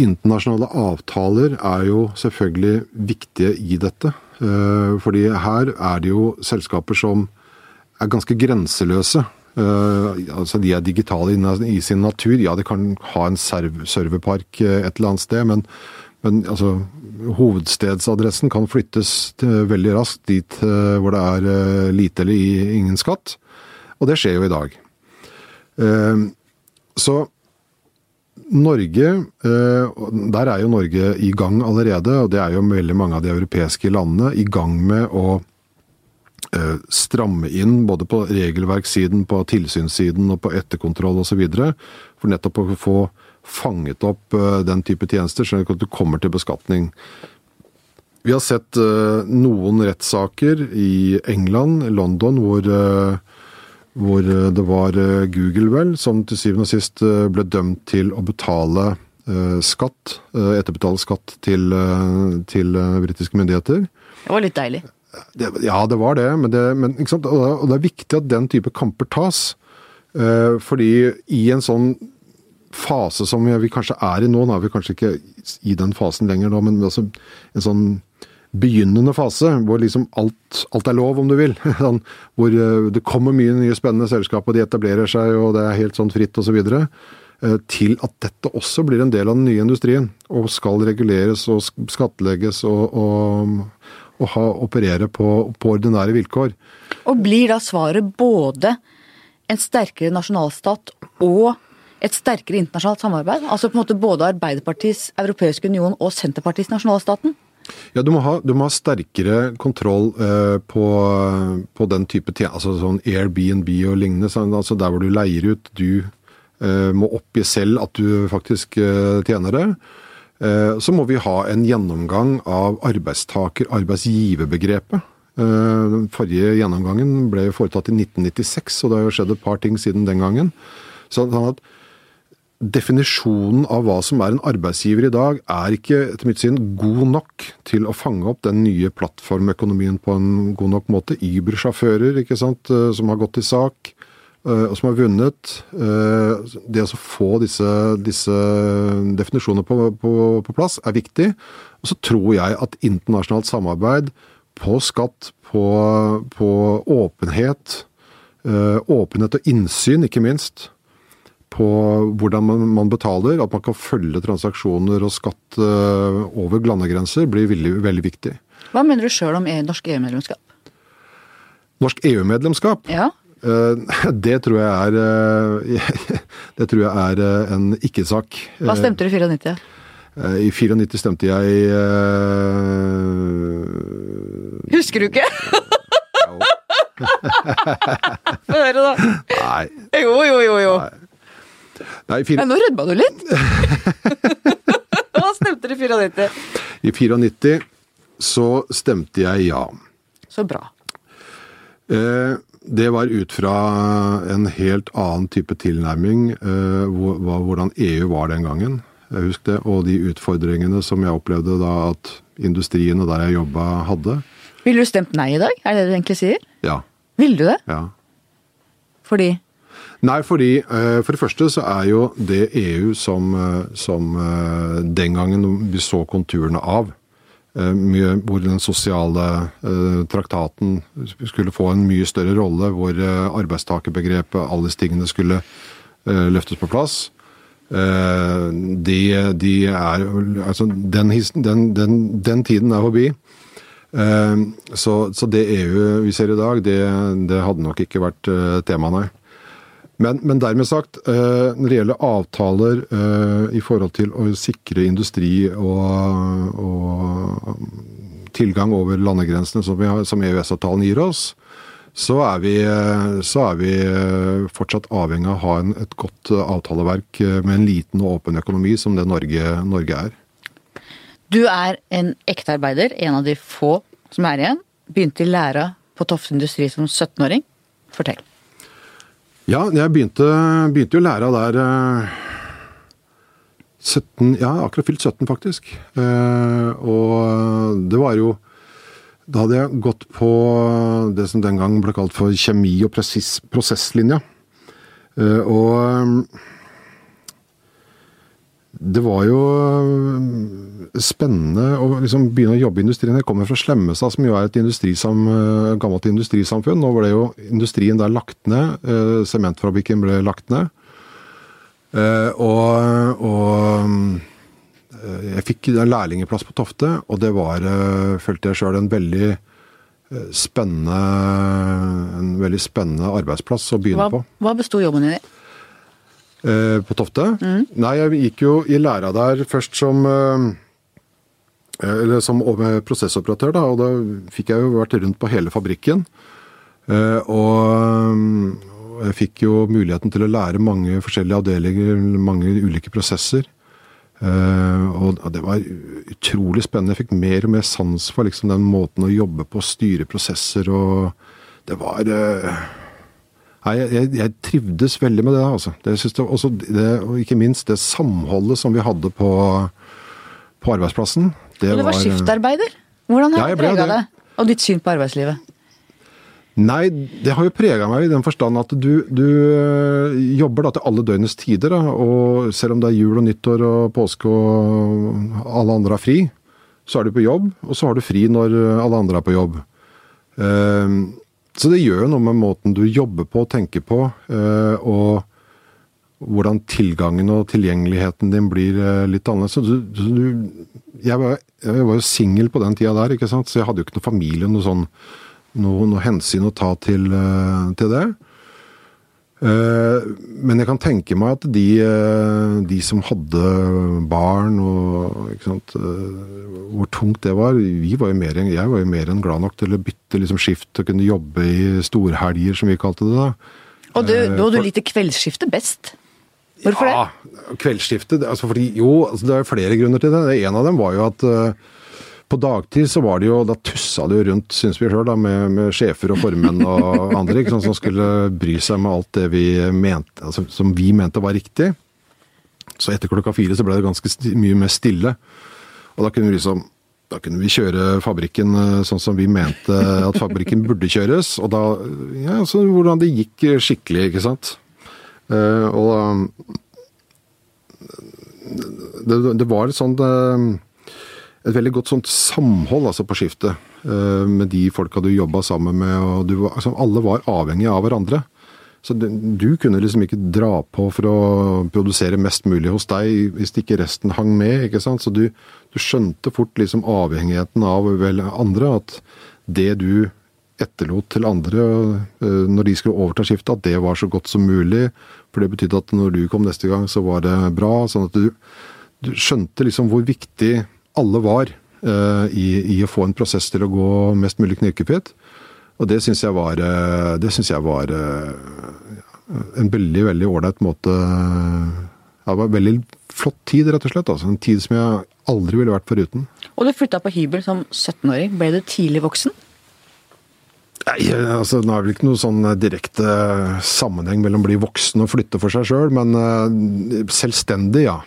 [SPEAKER 2] Internasjonale avtaler er jo selvfølgelig viktige i dette. Eh, fordi her er det jo selskaper som er ganske grenseløse. Eh, altså De er digitale i sin natur. Ja, de kan ha en serverpark eh, et eller annet sted, men, men altså, hovedstedsadressen kan flyttes veldig raskt dit hvor det er lite eller ingen skatt. Og det skjer jo i dag. Så Norge, eh, der er jo Norge i gang allerede, og det er jo veldig mange av de europeiske landene i gang med å eh, stramme inn både på regelverkssiden, på tilsynssiden og på etterkontroll osv. For nettopp å få fanget opp eh, den type tjenester, slik at du kommer til beskatning. Vi har sett noen rettssaker i England, London, hvor, hvor eh, det var eh, Google, vel, som til syvende og sist eh, ble dømt til å betale skatt, etterbetale skatt til, til britiske myndigheter.
[SPEAKER 1] Det var litt deilig.
[SPEAKER 2] Det, ja, det var det, men, det, men? Og, det, er viktig at den type kamper tas. Fordi i en sånn fase som vi kanskje er i nå, nå er vi kanskje ikke i den fasen lenger nå, men altså en sånn begynnende fase, hvor liksom alt, alt er lov, om du vil. Sånn, hvor eh, det kommer mye nye spennende selskap, og de etablerer seg, og det er helt sånn fritt osv. Så Til at dette også blir en del av den nye industrien, og skal reguleres og sk- skattlegges og, og, og ha, operere på, på ordinære vilkår.
[SPEAKER 1] Og blir da svaret både en sterkere nasjonalstat og et sterkere internasjonalt samarbeid? Altså på en måte både Arbeiderpartiets Europeiske union og Senterpartiets nasjonalstaten?
[SPEAKER 2] Ja, du må ha, du må ha sterkere kontroll eh, på, på den type tjenester, altså sånn Airbnb og lignende. sånn, Altså der hvor du leier ut, du eh, må oppgi selv at du faktisk eh, tjener det. Eh, så må vi ha en gjennomgang av arbeidstaker-arbeidsgiverbegrepet. Eh, den forrige gjennomgangen ble foretatt i 1996, og det har jo skjedd et par ting siden den gangen. Sånn at definisjonen av hva som er en arbeidsgiver i dag, er ikke etter mitt syn god nok til å fange opp den nye plattformøkonomien på en god nok måte. Uber-sjåfører ikke sant, eh, som har gått til sak, eh, og som har vunnet. Eh, Det å få disse, disse definisjonene på, på, på plass er viktig. Og så tror jeg at internasjonalt samarbeid på skatt, på, på åpenhet, åpenhet og innsyn, ikke minst, på hvordan man, man betaler, at man kan følge transaksjoner og skatt eh, over landegrenser, blir veldig, veldig viktig.
[SPEAKER 1] Hva mener du sjøl om E- norsk EU-medlemskap?
[SPEAKER 2] Norsk EU-medlemskap,
[SPEAKER 1] Ja,
[SPEAKER 2] eh, det tror jeg er eh, Det tror jeg er en ikke-sak.
[SPEAKER 1] Hva stemte du i 94?
[SPEAKER 2] Eh, I 94 stemte jeg
[SPEAKER 1] Husker du ikke? Få høre, da.
[SPEAKER 2] Nei.
[SPEAKER 1] Jo, jo, jo. jo.
[SPEAKER 2] nei i, fire,
[SPEAKER 1] Nei nå rødma du litt. Hva stemte du i 94?
[SPEAKER 2] I 94 så stemte jeg ja.
[SPEAKER 1] Så bra.
[SPEAKER 2] Eh, Det var ut fra en helt annen type tilnærming, eh, hvordan EU var den gangen. Jeg husker det, Og de utfordringene som jeg opplevde da at industrien og der jeg jobba, hadde.
[SPEAKER 1] Ville du stemt nei i dag? Er det det du egentlig sier?
[SPEAKER 2] Ja.
[SPEAKER 1] Ville du det?
[SPEAKER 2] ja.
[SPEAKER 1] Fordi
[SPEAKER 2] Nei, fordi eh, for det første så er jo det EU som, eh, som eh, den gangen vi så konturene av, hvor den sosiale traktaten skulle få en mye større rolle, hvor arbeidstakerbegrepet, alle disse tingene skulle løftes på plass. De, de er Altså, den, den, den, den tiden er forbi. Så, så det EU vi ser i dag, det, det hadde nok ikke vært tema, nei. Men, men dermed sagt, eh, når det gjelder avtaler eh, i forhold til å sikre industri og, og tilgang over landegrensene som, som EØS-avtalen gir oss, så er, vi, eh, så er vi fortsatt avhengig av å ha en, et godt avtaleverk med en liten og åpen økonomi som det Norge, Norge er.
[SPEAKER 1] Du er en ekte arbeider, en av de få som er igjen. Begynte i læra på Tofte Industri som 17-åring. Fortell.
[SPEAKER 2] Ja, jeg begynte, begynte jo lære der eh, 17 Ja, akkurat fylt 17, faktisk. Eh, og det var jo Da hadde jeg gått på det som den gang ble kalt for kjemi- og presis, prosesslinja. Eh, og eh, det var jo øh, spennende å liksom begynne å jobbe i industrien. Jeg kommer fra Slemmestad, som jo er et industrisam, øh, gammelt industrisamfunn. Nå ble jo industrien der lagt ned. øh, Sementfabrikken ble lagt ned. Eh, Og, og jeg fikk en lærlingeplass på Tofte, og det var, følte jeg sjøl, en veldig spennende en veldig spennende arbeidsplass å begynne
[SPEAKER 1] Hva,
[SPEAKER 2] på.
[SPEAKER 1] hva besto jobben din i?
[SPEAKER 2] Eh, på Tofte? Nei, jeg gikk jo i læra der først som eh, eller som prosessoperatør, da, og da fikk jeg jo vært rundt på hele fabrikken. Eh, og jeg fikk jo muligheten til å lære mange forskjellige avdelinger, mange ulike prosesser. Eh, og det var utrolig spennende. Jeg fikk mer og mer sans for liksom den måten å jobbe på, styre prosesser og Det var eh, Nei, jeg, jeg, trivdes veldig med det. altså. Det, jeg også, det, og ikke minst det samholdet som vi hadde på, på arbeidsplassen. Det
[SPEAKER 1] Og du var skiftarbeider. Hvordan har
[SPEAKER 2] ja,
[SPEAKER 1] det prega
[SPEAKER 2] det.
[SPEAKER 1] deg? Og ditt syn på arbeidslivet?
[SPEAKER 2] Nei, det har jo prega meg i den forstand at du, du øh, jobber da til alle døgnets tider. Da, og selv om det er jul og nyttår og påske og alle andre har fri, så er du på jobb, og så har du fri når alle andre er på jobb. Ehm, så det gjør jo noe med måten du jobber på og tenker på, øh, og hvordan tilgangen og tilgjengeligheten din blir øh, litt annerledes. Så du, du, jeg, var, jeg var jo singel på den tida der, ikke sant? så jeg hadde jo ikke noe familie, noe sånn noe, noe hensyn å ta til, eh, til det. Eh, Men jeg kan tenke meg at de, eh, de som hadde barn og sant, eh, Hvor tungt det var. Vi var jo mer, jeg var jo mer enn glad nok til å bytte liksom skift og kunne jobbe i storhelger, som vi kalte det da.
[SPEAKER 1] Og du, og du likte kveldsskiftet best. Hvorfor det?
[SPEAKER 2] ja, Kveldsskiftet det- altså fordi, Jo, altså det er flere grunner til det. En av dem var jo at på dagtid så var det jo, da tussa det jo rundt, syns vi sjøl, med, med sjefer og formenn og andre sant, som skulle bry seg med alt det vi mente, altså, som vi mente var riktig. Så etter klokka fire så ble det ganske mye mer stille. Og da kunne vi liksom da kunne vi kjøre fabrikken eh, sånn som vi mente at fabrikken burde kjøres. Og da Ja, så hvordan det gikk skikkelig, ikke sant. Eh, og det, det var et sånt eh, et veldig godt sånt samhold altså på skiftet eh, med de folka du jobba sammen med. og du, altså, Alle var avhengige av hverandre. Så du, kunne liksom ikke dra på for å produsere mest mulig hos deg hvis ikke resten hang med. ikke sant? Så du, du skjønte fort liksom avhengigheten av vel andre. At det du etterlot til andre eh, når de skulle overta skiftet, at det var så godt som mulig. For det betydde at når du kom neste gang, så var det bra. Sånn at du, du skjønte liksom hvor viktig alle var eh, i, i å få en prosess til å gå mest mulig knirkefritt. Og det syns jeg var, eh, det synes jeg var eh, en veldig, veldig ålreit måte ja, Det var en veldig flott tid, rett og slett. Altså. En tid som jeg aldri ville vært foruten.
[SPEAKER 1] Og du flytta på hybel som 17-åring. Ble du tidlig voksen?
[SPEAKER 2] Nei, altså Nå er det vel ikke noe sånn direkte sammenheng mellom å bli voksen og flytte for seg sjøl, men eh, selvstendig, ja.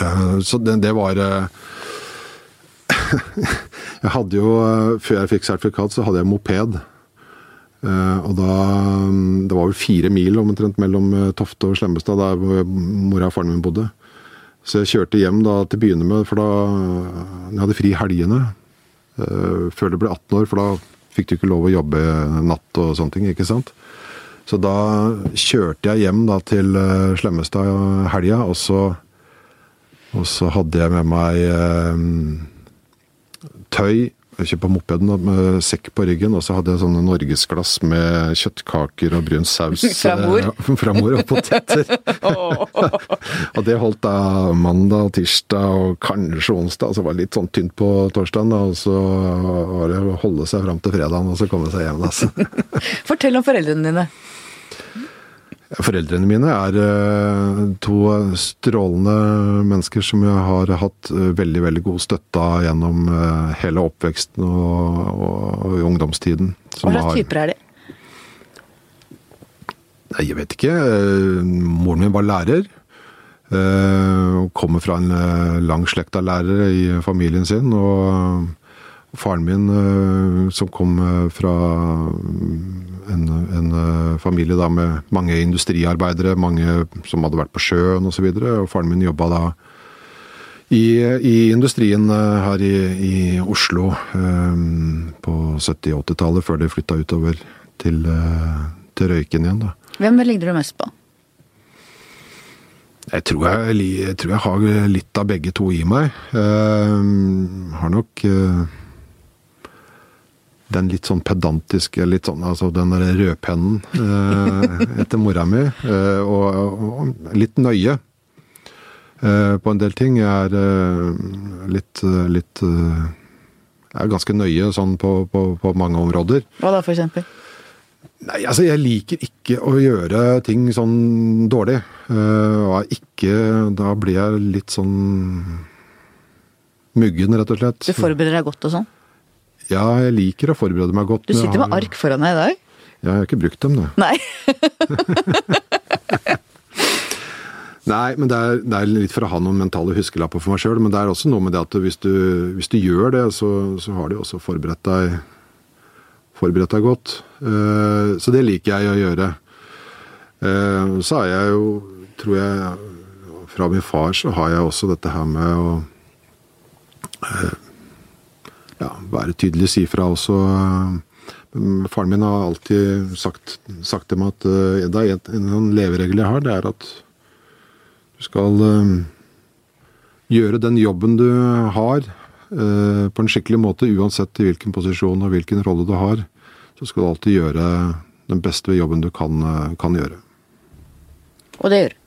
[SPEAKER 2] Eh, så det, det var eh, Jeg hadde jo, eh, før jeg fikk sertifikat, så hadde jeg moped. Og da Det var vel fire mil omtrent mellom Tofte og Slemmestad, der mora og faren min bodde. Så jeg kjørte hjem da til å begynne med, for da Jeg hadde fri helgene. Før det ble 18 år, for da fikk du ikke lov å jobbe natt og sånne ting, ikke sant. Så da kjørte jeg hjem da til Slemmestad helga, og så og så hadde jeg med meg eh, tøy. ikke på mopeden med sekk på ryggen, og så hadde jeg sånne norgesglass med kjøttkaker og brun saus.
[SPEAKER 1] Fra mor?
[SPEAKER 2] eh, fra mor og poteter. og det holdt da mandag, tirsdag og kanskje onsdag. Så var det litt sånn tynt på torsdagen, da, og så var det å holde seg fram til fredagen og så komme seg hjem. Altså.
[SPEAKER 1] Fortell om foreldrene dine.
[SPEAKER 2] Foreldrene mine er eh, to strålende mennesker som jeg har hatt eh, veldig veldig god støtte av gjennom eh, hele oppveksten og, og, og ungdomstiden.
[SPEAKER 1] Hva slags typer er de?
[SPEAKER 2] Nei, jeg vet ikke. Moren min var lærer. Kommer fra en lang slekt av lærere i familien sin. Og faren min, eh, som kom eh, fra en, en eh, familie da med mange industriarbeidere, mange som hadde vært på sjøen osv. Og, så og faren min jobba da i, i industrien her i, i Oslo på 70- og 80-tallet, før de flytta utover til, til Røyken igjen. da.
[SPEAKER 1] Hvem ligner du mest på?
[SPEAKER 2] Jeg tror jeg, jeg tror jeg har litt av begge to i meg. Uh, har nok eh, den litt sånn pedantiske, litt sånn, altså den der rødpennen eh, etter mora mi, eh, og, og litt nøye eh, på en del ting. Jeg er eh, litt, litt eh, Jeg er ganske nøye sånn på, på, på mange områder.
[SPEAKER 1] Hva da, for eksempel?
[SPEAKER 2] Nei, altså jeg liker ikke å gjøre ting sånn dårlig. Eh, og ikke Da blir jeg litt sånn muggen, rett og slett.
[SPEAKER 1] Du forbereder deg godt og sånn?
[SPEAKER 2] Ja, jeg liker å forberede meg godt.
[SPEAKER 1] Du sitter med ark foran deg i dag?
[SPEAKER 2] Ja, jeg har ikke brukt dem, da.
[SPEAKER 1] Nei.
[SPEAKER 2] Nei, men det er, det er litt for å ha noen mentale huskelapper for meg sjøl. Men det er også noe med det at hvis du, hvis du gjør det, så, så har du også forberedt deg, forberedt deg godt. Uh, så det liker jeg å gjøre. Uh, så er jeg jo, tror jeg, fra min far så har jeg også dette her med å eh, ja, være tydelig, si fra også. Eh, Faren min har alltid sagt, sagt til meg at eh, det er en, en leveregel jeg har, det er at du skal eh, gjøre den jobben du har eh, på en skikkelig måte, uansett i hvilken posisjon og hvilken rolle du har. Så skal du alltid gjøre den beste jobben du kan, kan gjøre.
[SPEAKER 1] Og det gjør du.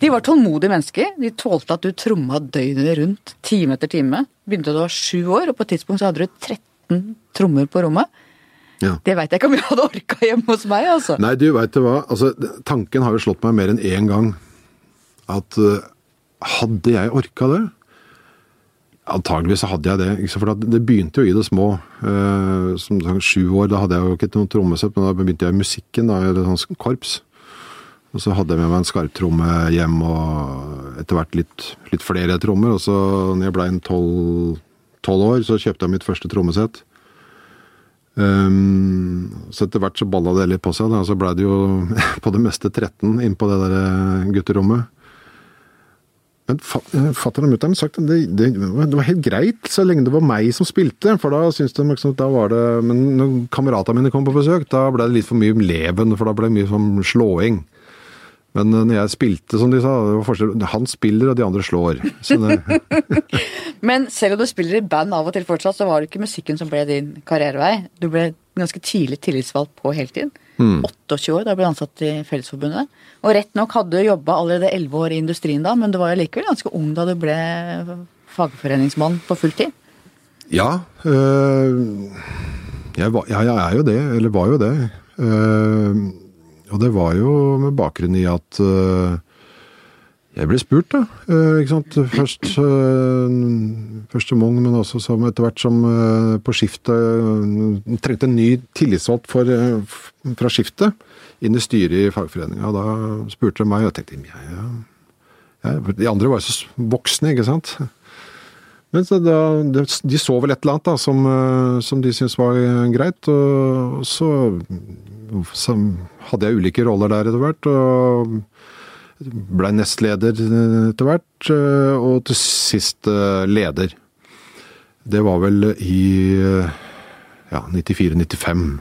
[SPEAKER 1] De var tålmodige mennesker. De tålte at du tromma døgnet rundt, time etter time. Begynte da du var sju år, og på et tidspunkt så hadde du 13 trommer på rommet.
[SPEAKER 2] Ja.
[SPEAKER 1] Det veit jeg ikke om jeg hadde orka hjemme hos meg, altså.
[SPEAKER 2] Nei, du veit det hva. Altså, tanken har jo slått meg mer enn én gang. At uh, hadde jeg orka det? Antageligvis hadde jeg det. For det begynte jo i det små. Eh, som sju år, da hadde jeg jo ikke noe trommesett, men da begynte jeg i musikken, da, eller sånn korps. Og så hadde jeg med meg en skarptromme hjem, og etter hvert litt, litt flere trommer. Og så når jeg blei tolv år, så kjøpte jeg mitt første trommesett. Um, så etter hvert så balla det litt på seg, da. Så blei det jo på det meste 13 inn på det der eh, gutterommet. Men fatter'n og mutter'n sagt det, det, det var helt greit så lenge det var meg som spilte, for da syntes de liksom, da var det Men når kameratene mine kom på besøk, da ble det litt for mye leven, for da ble det mye sånn slåing. Men eh, når jeg spilte, som de sa, det var. Han spiller, og de andre slår.
[SPEAKER 1] Men selv om du spiller i band av og til fortsatt, så var det ikke musikken som ble din karrierevei. Du ble ganske tidlig tillitsvalgt på heltid. 28 år, da ble du ansatt i Fellesforbundet. Og rett nok hadde du jobba allerede 11 år i industrien da, men du var jo likevel ganske ung da du ble fagforeningsmann på fulltid.
[SPEAKER 2] Ja, øh, jeg, var, ja, jeg er jo det, eller var jo det. Øh, og det var jo med bakgrunn i at øh, jeg ble spurt, da. øh, ikke sant. Først, øh, først som ung, men også som etter hvert som på skiftet Trengte en ny tillitsvalgt for, fra skiftet inn i styret i fagforeninga. Da spurte de meg, og jeg tenkte ja, ja. De andre var jo så voksne, ikke sant. Men så da, de så vel et eller annet da, som, eh, som de syntes var eh, greit, og så, så hadde jeg ulike roller der etter hvert. og Blei nestleder eh, etter hvert, og til sist leder. Det var vel i ja, 94-95.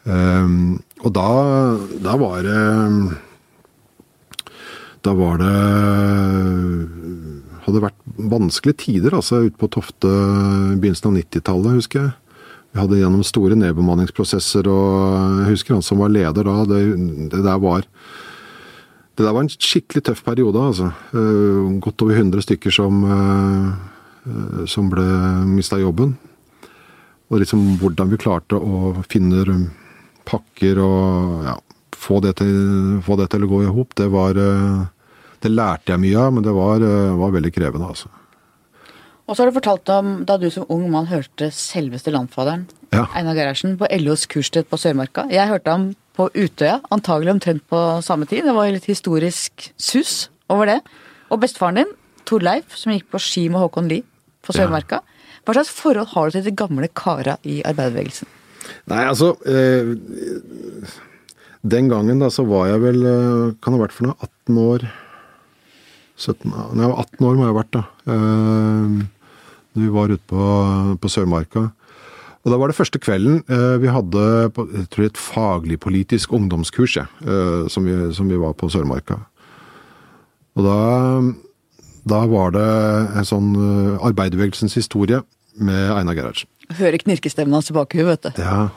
[SPEAKER 2] Um, og da, da var det Da var det hadde vært vanskelige tider altså ute på Tofte i begynnelsen av 90-tallet, husker jeg. Vi hadde gjennom store nedbemanningsprosesser, og jeg husker han som var leder da. Det, det der var det der var en skikkelig tøff periode, altså. Eh, Godt over 100 stykker som, eh, som ble mista jobben. Og liksom hvordan vi klarte å finne pakker og ja, få det til, få det til å gå i hop, det var eh, Det lærte jeg mye av, men det var, eh, var veldig krevende, altså.
[SPEAKER 1] Og så har du fortalt om da du som ung mann hørte selveste landfaderen,
[SPEAKER 2] Ja.
[SPEAKER 1] Einar Gerhardsen, på LOs kurssted på Sørmarka. Jeg hørte ham på Utøya, antagelig omtrent på samme tid. Det var litt historisk sus over det. Og bestefaren din, Torleif, som gikk på ski med Håkon Lie på
[SPEAKER 2] Ja.
[SPEAKER 1] Sørmarka. Hva slags forhold har du til de gamle kara i arbeiderbevegelsen?
[SPEAKER 2] Nei, altså eh, Den gangen da så var jeg vel eh, Kan ha vært for noe 18 år 17, Nei, jeg var 18 år må jeg ha vært da. Eh, vi var ute på, på Sørmarka. Og da var det første kvelden eh, vi hadde på, jeg tror et faglig-politisk ungdomskurs, ja, eh, som, vi, som vi var på Sørmarka. Og da, da var det en sånn arbeiderbevegelsens historie med Einar Gerhardsen.
[SPEAKER 1] Hører knirkestemmen hans i bakhuet, vet du.
[SPEAKER 2] Ja.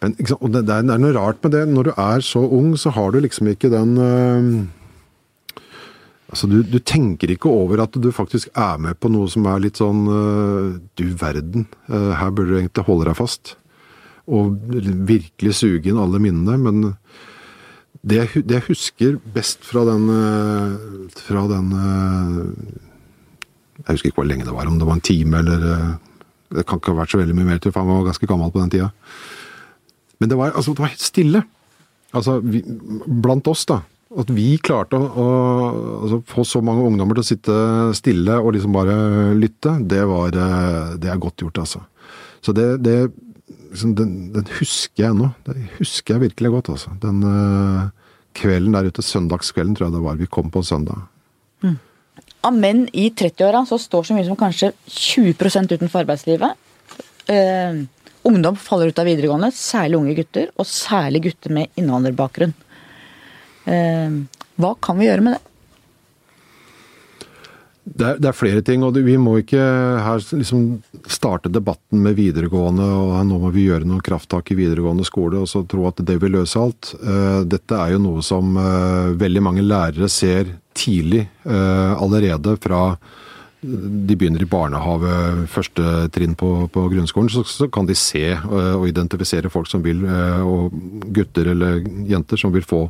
[SPEAKER 2] Men det, det, er, noe rart med det. Når du er så ung, så har du liksom ikke den Altså, du, du tenker ikke over at du faktisk er med på noe som er litt sånn øh, Du verden, øh, her burde du egentlig holde deg fast. Og virkelig suge inn alle minnene. Men det jeg, det jeg husker best fra den øh, Fra den Jeg husker ikke hvor lenge det var, om det var en time eller Det kan ikke ha vært så veldig mye mer til, for han var ganske gammel på den tida. Men det var, altså, det var helt stille. Altså, vi, blant oss, da. At vi klarte å, å altså, få så mange ungdommer til å sitte stille og liksom bare lytte, det var eh, Det er godt gjort, altså. Så det, det liksom, den, den husker jeg ennå. Det husker jeg virkelig godt, altså. Den uh, kvelden der ute, søndagskvelden tror jeg det var. Vi kom på søndag.
[SPEAKER 1] Av menn i 30-åra så står så mye som kanskje 20 utenfor arbeidslivet. Uh, ungdom faller ut av videregående, særlig unge gutter, og særlig gutter med innvandrerbakgrunn. Eh, hva kan vi gjøre med det?
[SPEAKER 2] Det er, det er flere ting, og vi må ikke her liksom starte debatten med videregående og nå må vi gjøre noen krafttak i videregående skole og så tro at det vil løse alt. Eh, Dette er jo noe som eh, veldig mange lærere ser tidlig, eh, allerede fra de begynner i barnehage, første trinn på, på grunnskolen, så, så kan de se og identifisere folk som vil, og gutter eller jenter som vil få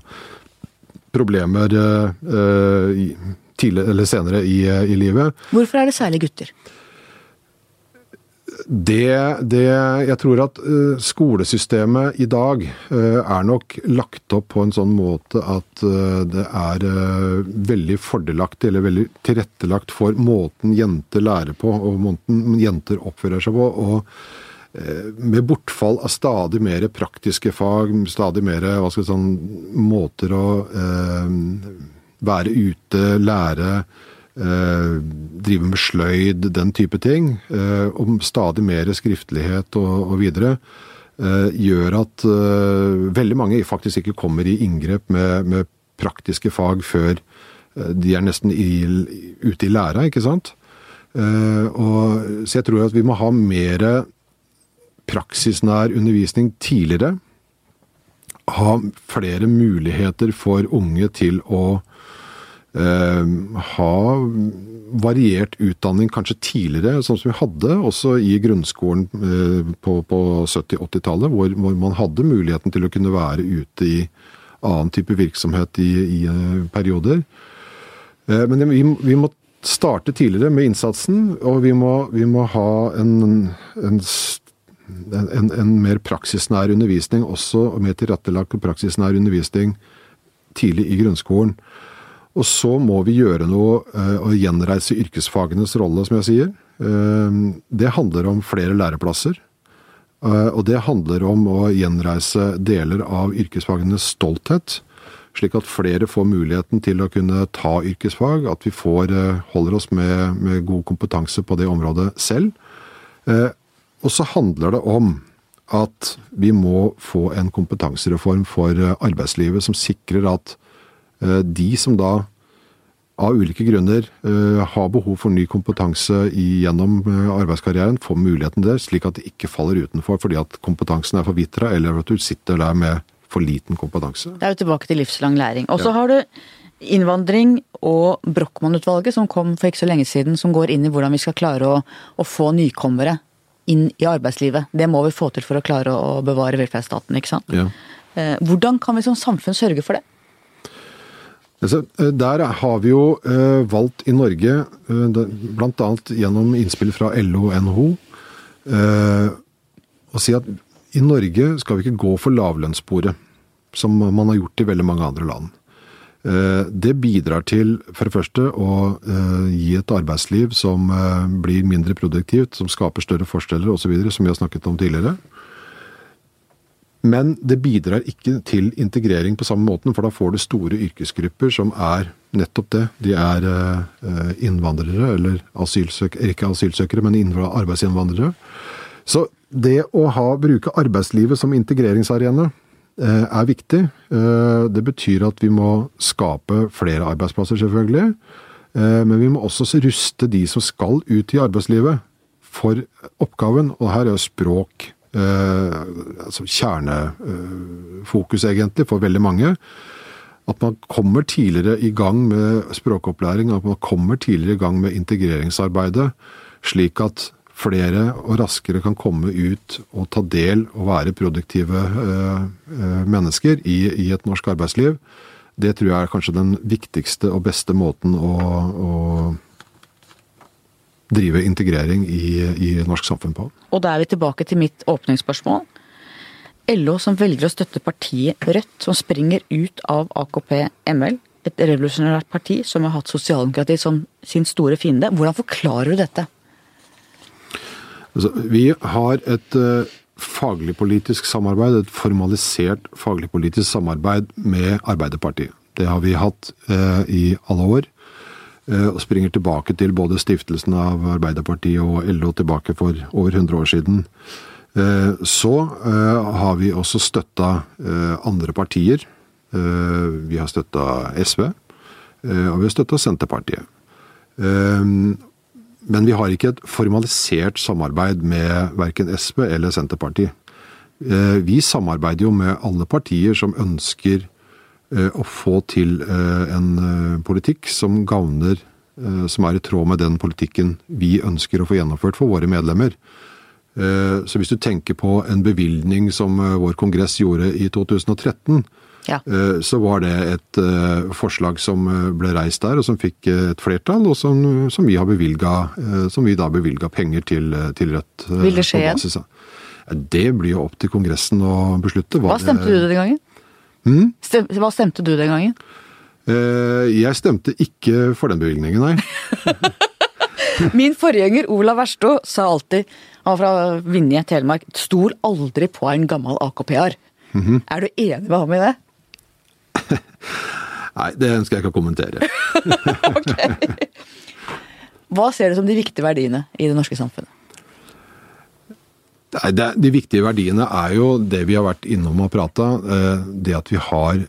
[SPEAKER 2] problemer eh, tidlig eller senere i, i livet.
[SPEAKER 1] Hvorfor er det særlig gutter?
[SPEAKER 2] Det, det Jeg tror at eh, skolesystemet i dag eh, er nok lagt opp på en sånn måte at det er veldig fordelaktig, eller veldig tilrettelagt for måten jenter lærer på, og måten jenter oppfører seg på. og med bortfall av stadig mer praktiske fag, stadig mer hva skal jeg sånn, måter å eh, være ute, lære, eh, drive med sløyd, den type ting, eh, og stadig mer skriftlighet og, og videre, eh, gjør at eh, veldig mange faktisk ikke kommer i inngrep med, med praktiske fag før eh, de er nesten i, ute i læra, ikke sant? Eh, og, så jeg tror at vi må ha mer praksisnær undervisning tidligere. Ha flere muligheter for unge til å eh, ha variert utdanning kanskje tidligere, sånn som vi hadde også i grunnskolen eh, på, på 70-80-tallet, hvor, hvor man hadde muligheten til å kunne være ute i annen type virksomhet i, i eh, perioder. Eh, Men vi, vi må starte tidligere med innsatsen, og vi må, vi må ha en, en, en, en mer praksisnær undervisning også, og mer tilrettelagt og praksisnær undervisning tidlig i grunnskolen. Og så må vi gjøre noe eh, og gjenreise yrkesfagenes rolle, som jeg sier. Eh, Det handler om flere læreplasser. Eh, Og det handler om å gjenreise deler av yrkesfagenes stolthet. Slik at flere får muligheten til å kunne ta yrkesfag. At vi får, holder oss med, med god kompetanse på det området selv. Og så handler det om at vi må få en kompetansereform for eh, arbeidslivet som sikrer at eh, de som da av ulike grunner eh, har behov for ny kompetanse gjennom arbeidskarrieren, får muligheten der, slik at de ikke faller utenfor fordi at kompetansen er forvitra, eller at du sitter der med for liten kompetanse.
[SPEAKER 1] Det er jo tilbake til livslang læring. Og så har du innvandring og Brochmann-utvalget som kom for ikke så lenge siden, som går inn i hvordan vi skal klare å, å få nykommere inn i arbeidslivet. Det må vi få til for å klare å bevare velferdsstaten, ikke sant.
[SPEAKER 2] Ja.
[SPEAKER 1] Eh, hvordan kan vi som samfunn sørge for det?
[SPEAKER 2] Altså, der har vi jo eh, valgt i Norge, eh, bl.a. gjennom innspill fra LO og NHO, eh, å si at i Norge skal vi ikke gå for lavlønnssporet, som man har gjort i veldig mange andre land. Eh, det bidrar til for det første å eh, gi et arbeidsliv som eh, blir mindre produktivt, som skaper større forskjeller osv., som vi har snakket om tidligere. Men det bidrar ikke til integrering på samme måten, for da får du store yrkesgrupper som er nettopp det. De er innvandrere, eller asylsøkere, ikke asylsøkere, men arbeidsinnvandrere. Så det å ha, bruke arbeidslivet som integreringsarena er viktig. Eh, det betyr at vi må skape flere arbeidsplasser, selvfølgelig. Men vi må også ruste de som skal ut i arbeidslivet, for oppgaven. Og her er jo språk eh, altså kjernefokus, egentlig, for veldig mange. At man kommer tidligere i gang med språkopplæring, at man kommer tidligere i gang med integreringsarbeidet, slik at flere og raskere kan komme ut og ta del og være produktive eh, eh mennesker i, i, et norsk arbeidsliv. Det tror jeg er kanskje den viktigste og beste måten å, å drive integrering i, i norsk samfunn på.
[SPEAKER 1] Og da er vi tilbake til mitt åpningsspørsmål. LO som velger å støtte partiet Rødt, som springer ut av AKP-ML, et revolusjonært parti som har hatt sosialdemokrati som sin store fiende. Hvordan forklarer du dette?
[SPEAKER 2] Altså, vi har et uh, faglig-politisk samarbeid, et formalisert faglig-politisk samarbeid med Arbeiderpartiet. Det har vi hatt uh, i alle år. Uh, og springer tilbake til både stiftelsen av Arbeiderpartiet og LO tilbake for over 100 år siden. Så har vi også støtta andre partier. Vi har støtta SV, og vi har støtta Senterpartiet. Men vi har ikke et formalisert samarbeid med verken SV eller Senterpartiet. Vi samarbeider jo med alle partier som ønsker Eh, å få til eh, en eh, politikk som gagner Som er i tråd med den politikken vi ønsker å få gjennomført for våre medlemmer. Så hvis du tenker på en bevilgning som vår kongress gjorde i 2013, ja. så var det et forslag som ble reist der, og som fikk et flertall, og som, som vi har bevilga Som vi da bevilga penger til, til Rødt.
[SPEAKER 1] Vil det skje igjen?
[SPEAKER 2] Det blir jo opp til Kongressen å beslutte.
[SPEAKER 1] Hva, Hva stemte du den gangen? Hmm? Stem, hva stemte du den gangen?
[SPEAKER 2] Eh, jeg stemte ikke for den bevilgningen, nei.
[SPEAKER 1] Min forgjenger Ola Verstå sa alltid, han var fra Vinje, Telemark, stol aldri på en gammel AKP-er. Mm -hmm. Er du enig med ham i det?
[SPEAKER 2] nei, det ønsker jeg ikke å kommentere.
[SPEAKER 1] ok. Hva ser du som de viktige verdiene i det norske samfunnet?
[SPEAKER 2] Det, de viktige verdiene er jo det vi har vært innom og prata. Eh, det at vi har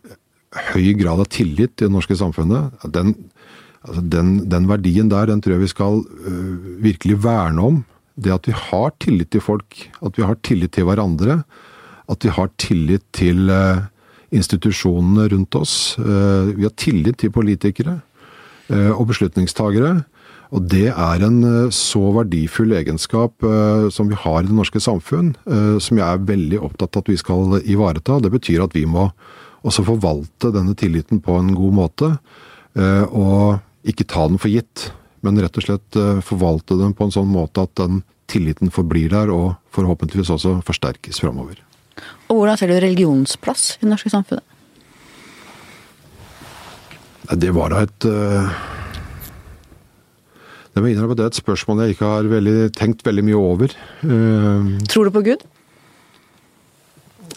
[SPEAKER 2] høy grad av tillit til det norske samfunnet. Den, altså den, den, verdien der, den tror jeg vi skal uh, virkelig verne om. Det at vi har tillit til folk, at vi har tillit til hverandre. At vi har tillit til uh, institusjonene rundt oss. Uh, vi har tillit til politikere og beslutningstagere. Og det er en eh, så verdifull egenskap som vi har i det norske samfunn, som jeg er veldig opptatt av at vi skal ivareta. Det betyr at vi må også forvalte denne tilliten på en god måte. Og ikke ta den for gitt, men rett og slett forvalte den på en sånn måte at den tilliten forblir der, og forhåpentligvis også forsterkes framover.
[SPEAKER 1] Og hvordan ser du religionsplass i det norske samfunnet?
[SPEAKER 2] Det var da et det må innrømme det er et spørsmål jeg ikke har veldig, tenkt veldig mye over.
[SPEAKER 1] Uh, Tror du på Gud?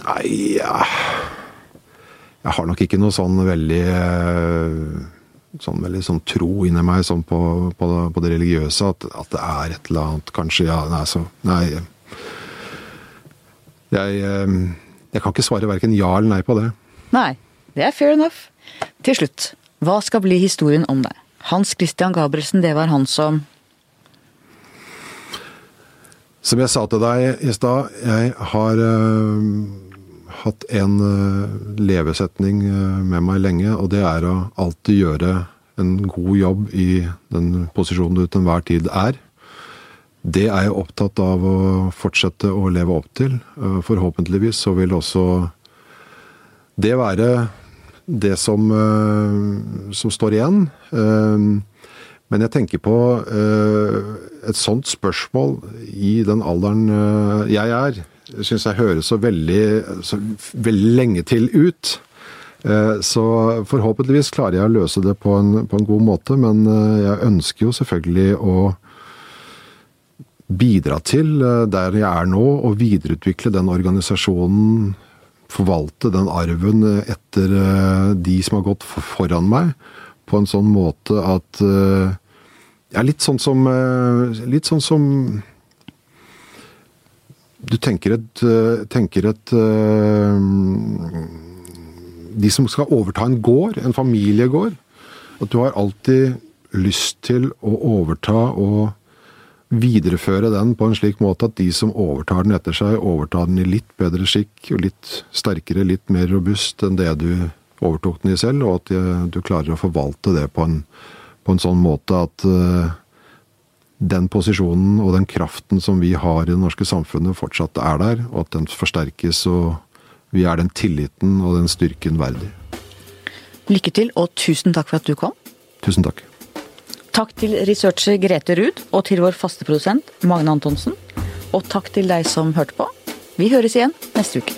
[SPEAKER 2] Nei, ja. Jeg har nok ikke noe sånn veldig sånn veldig sånn tro inni meg sånn på, på, det, på, det, religiøse, at, at, det er et eller annet Kanskje, ja, nei, så Nei. Jeg, jeg kan ikke svare verken ja eller nei på det.
[SPEAKER 1] Nei, det er fair enough. Til slutt, hva skal bli historien om deg? Hans Christian Gabrielsen, det var han som
[SPEAKER 2] Som jeg sa til deg i stad, jeg har uh, hatt en uh, levesetning uh, med meg lenge, og det er å alltid gjøre en god jobb i den posisjonen du til enhver tid er. Det er jeg opptatt av å fortsette å leve opp til. Forhåpentligvis så vil også det være det som, som står igjen. Men jeg tenker på et sånt spørsmål i den alderen jeg er, syns jeg høres så veldig, så veldig lenge til ut. Så forhåpentligvis klarer jeg å løse det på en, på en god måte, men jeg ønsker jo selvfølgelig å bidra til, eh, der jeg er nå, å videreutvikle den organisasjonen, forvalte den arven eh, etter eh, de som har gått foran meg, på en sånn måte at Ja, litt sånn som Litt sånn som Du tenker et, tenker et De som skal overta en gård, en familiegård. At du har alltid lyst til å overta og videreføre den på en slik måte at de som overtar den etter seg, overtar den i litt bedre skikk og litt sterkere, litt mer robust enn det du overtok den i selv, og at du klarer å forvalte det på en, på en sånn måte at uh, den posisjonen og den kraften som vi har i det norske samfunnet, fortsatt er der, og at den forsterkes, og vi er den tilliten og den styrken verdig.
[SPEAKER 1] Lykke til, og tusen takk for at du kom.
[SPEAKER 2] Tusen takk.
[SPEAKER 1] Takk til researcher Grete Ruud, og til vår faste produsent Magne Antonsen. Og takk til deg som hørte på. Vi høres igjen neste uke.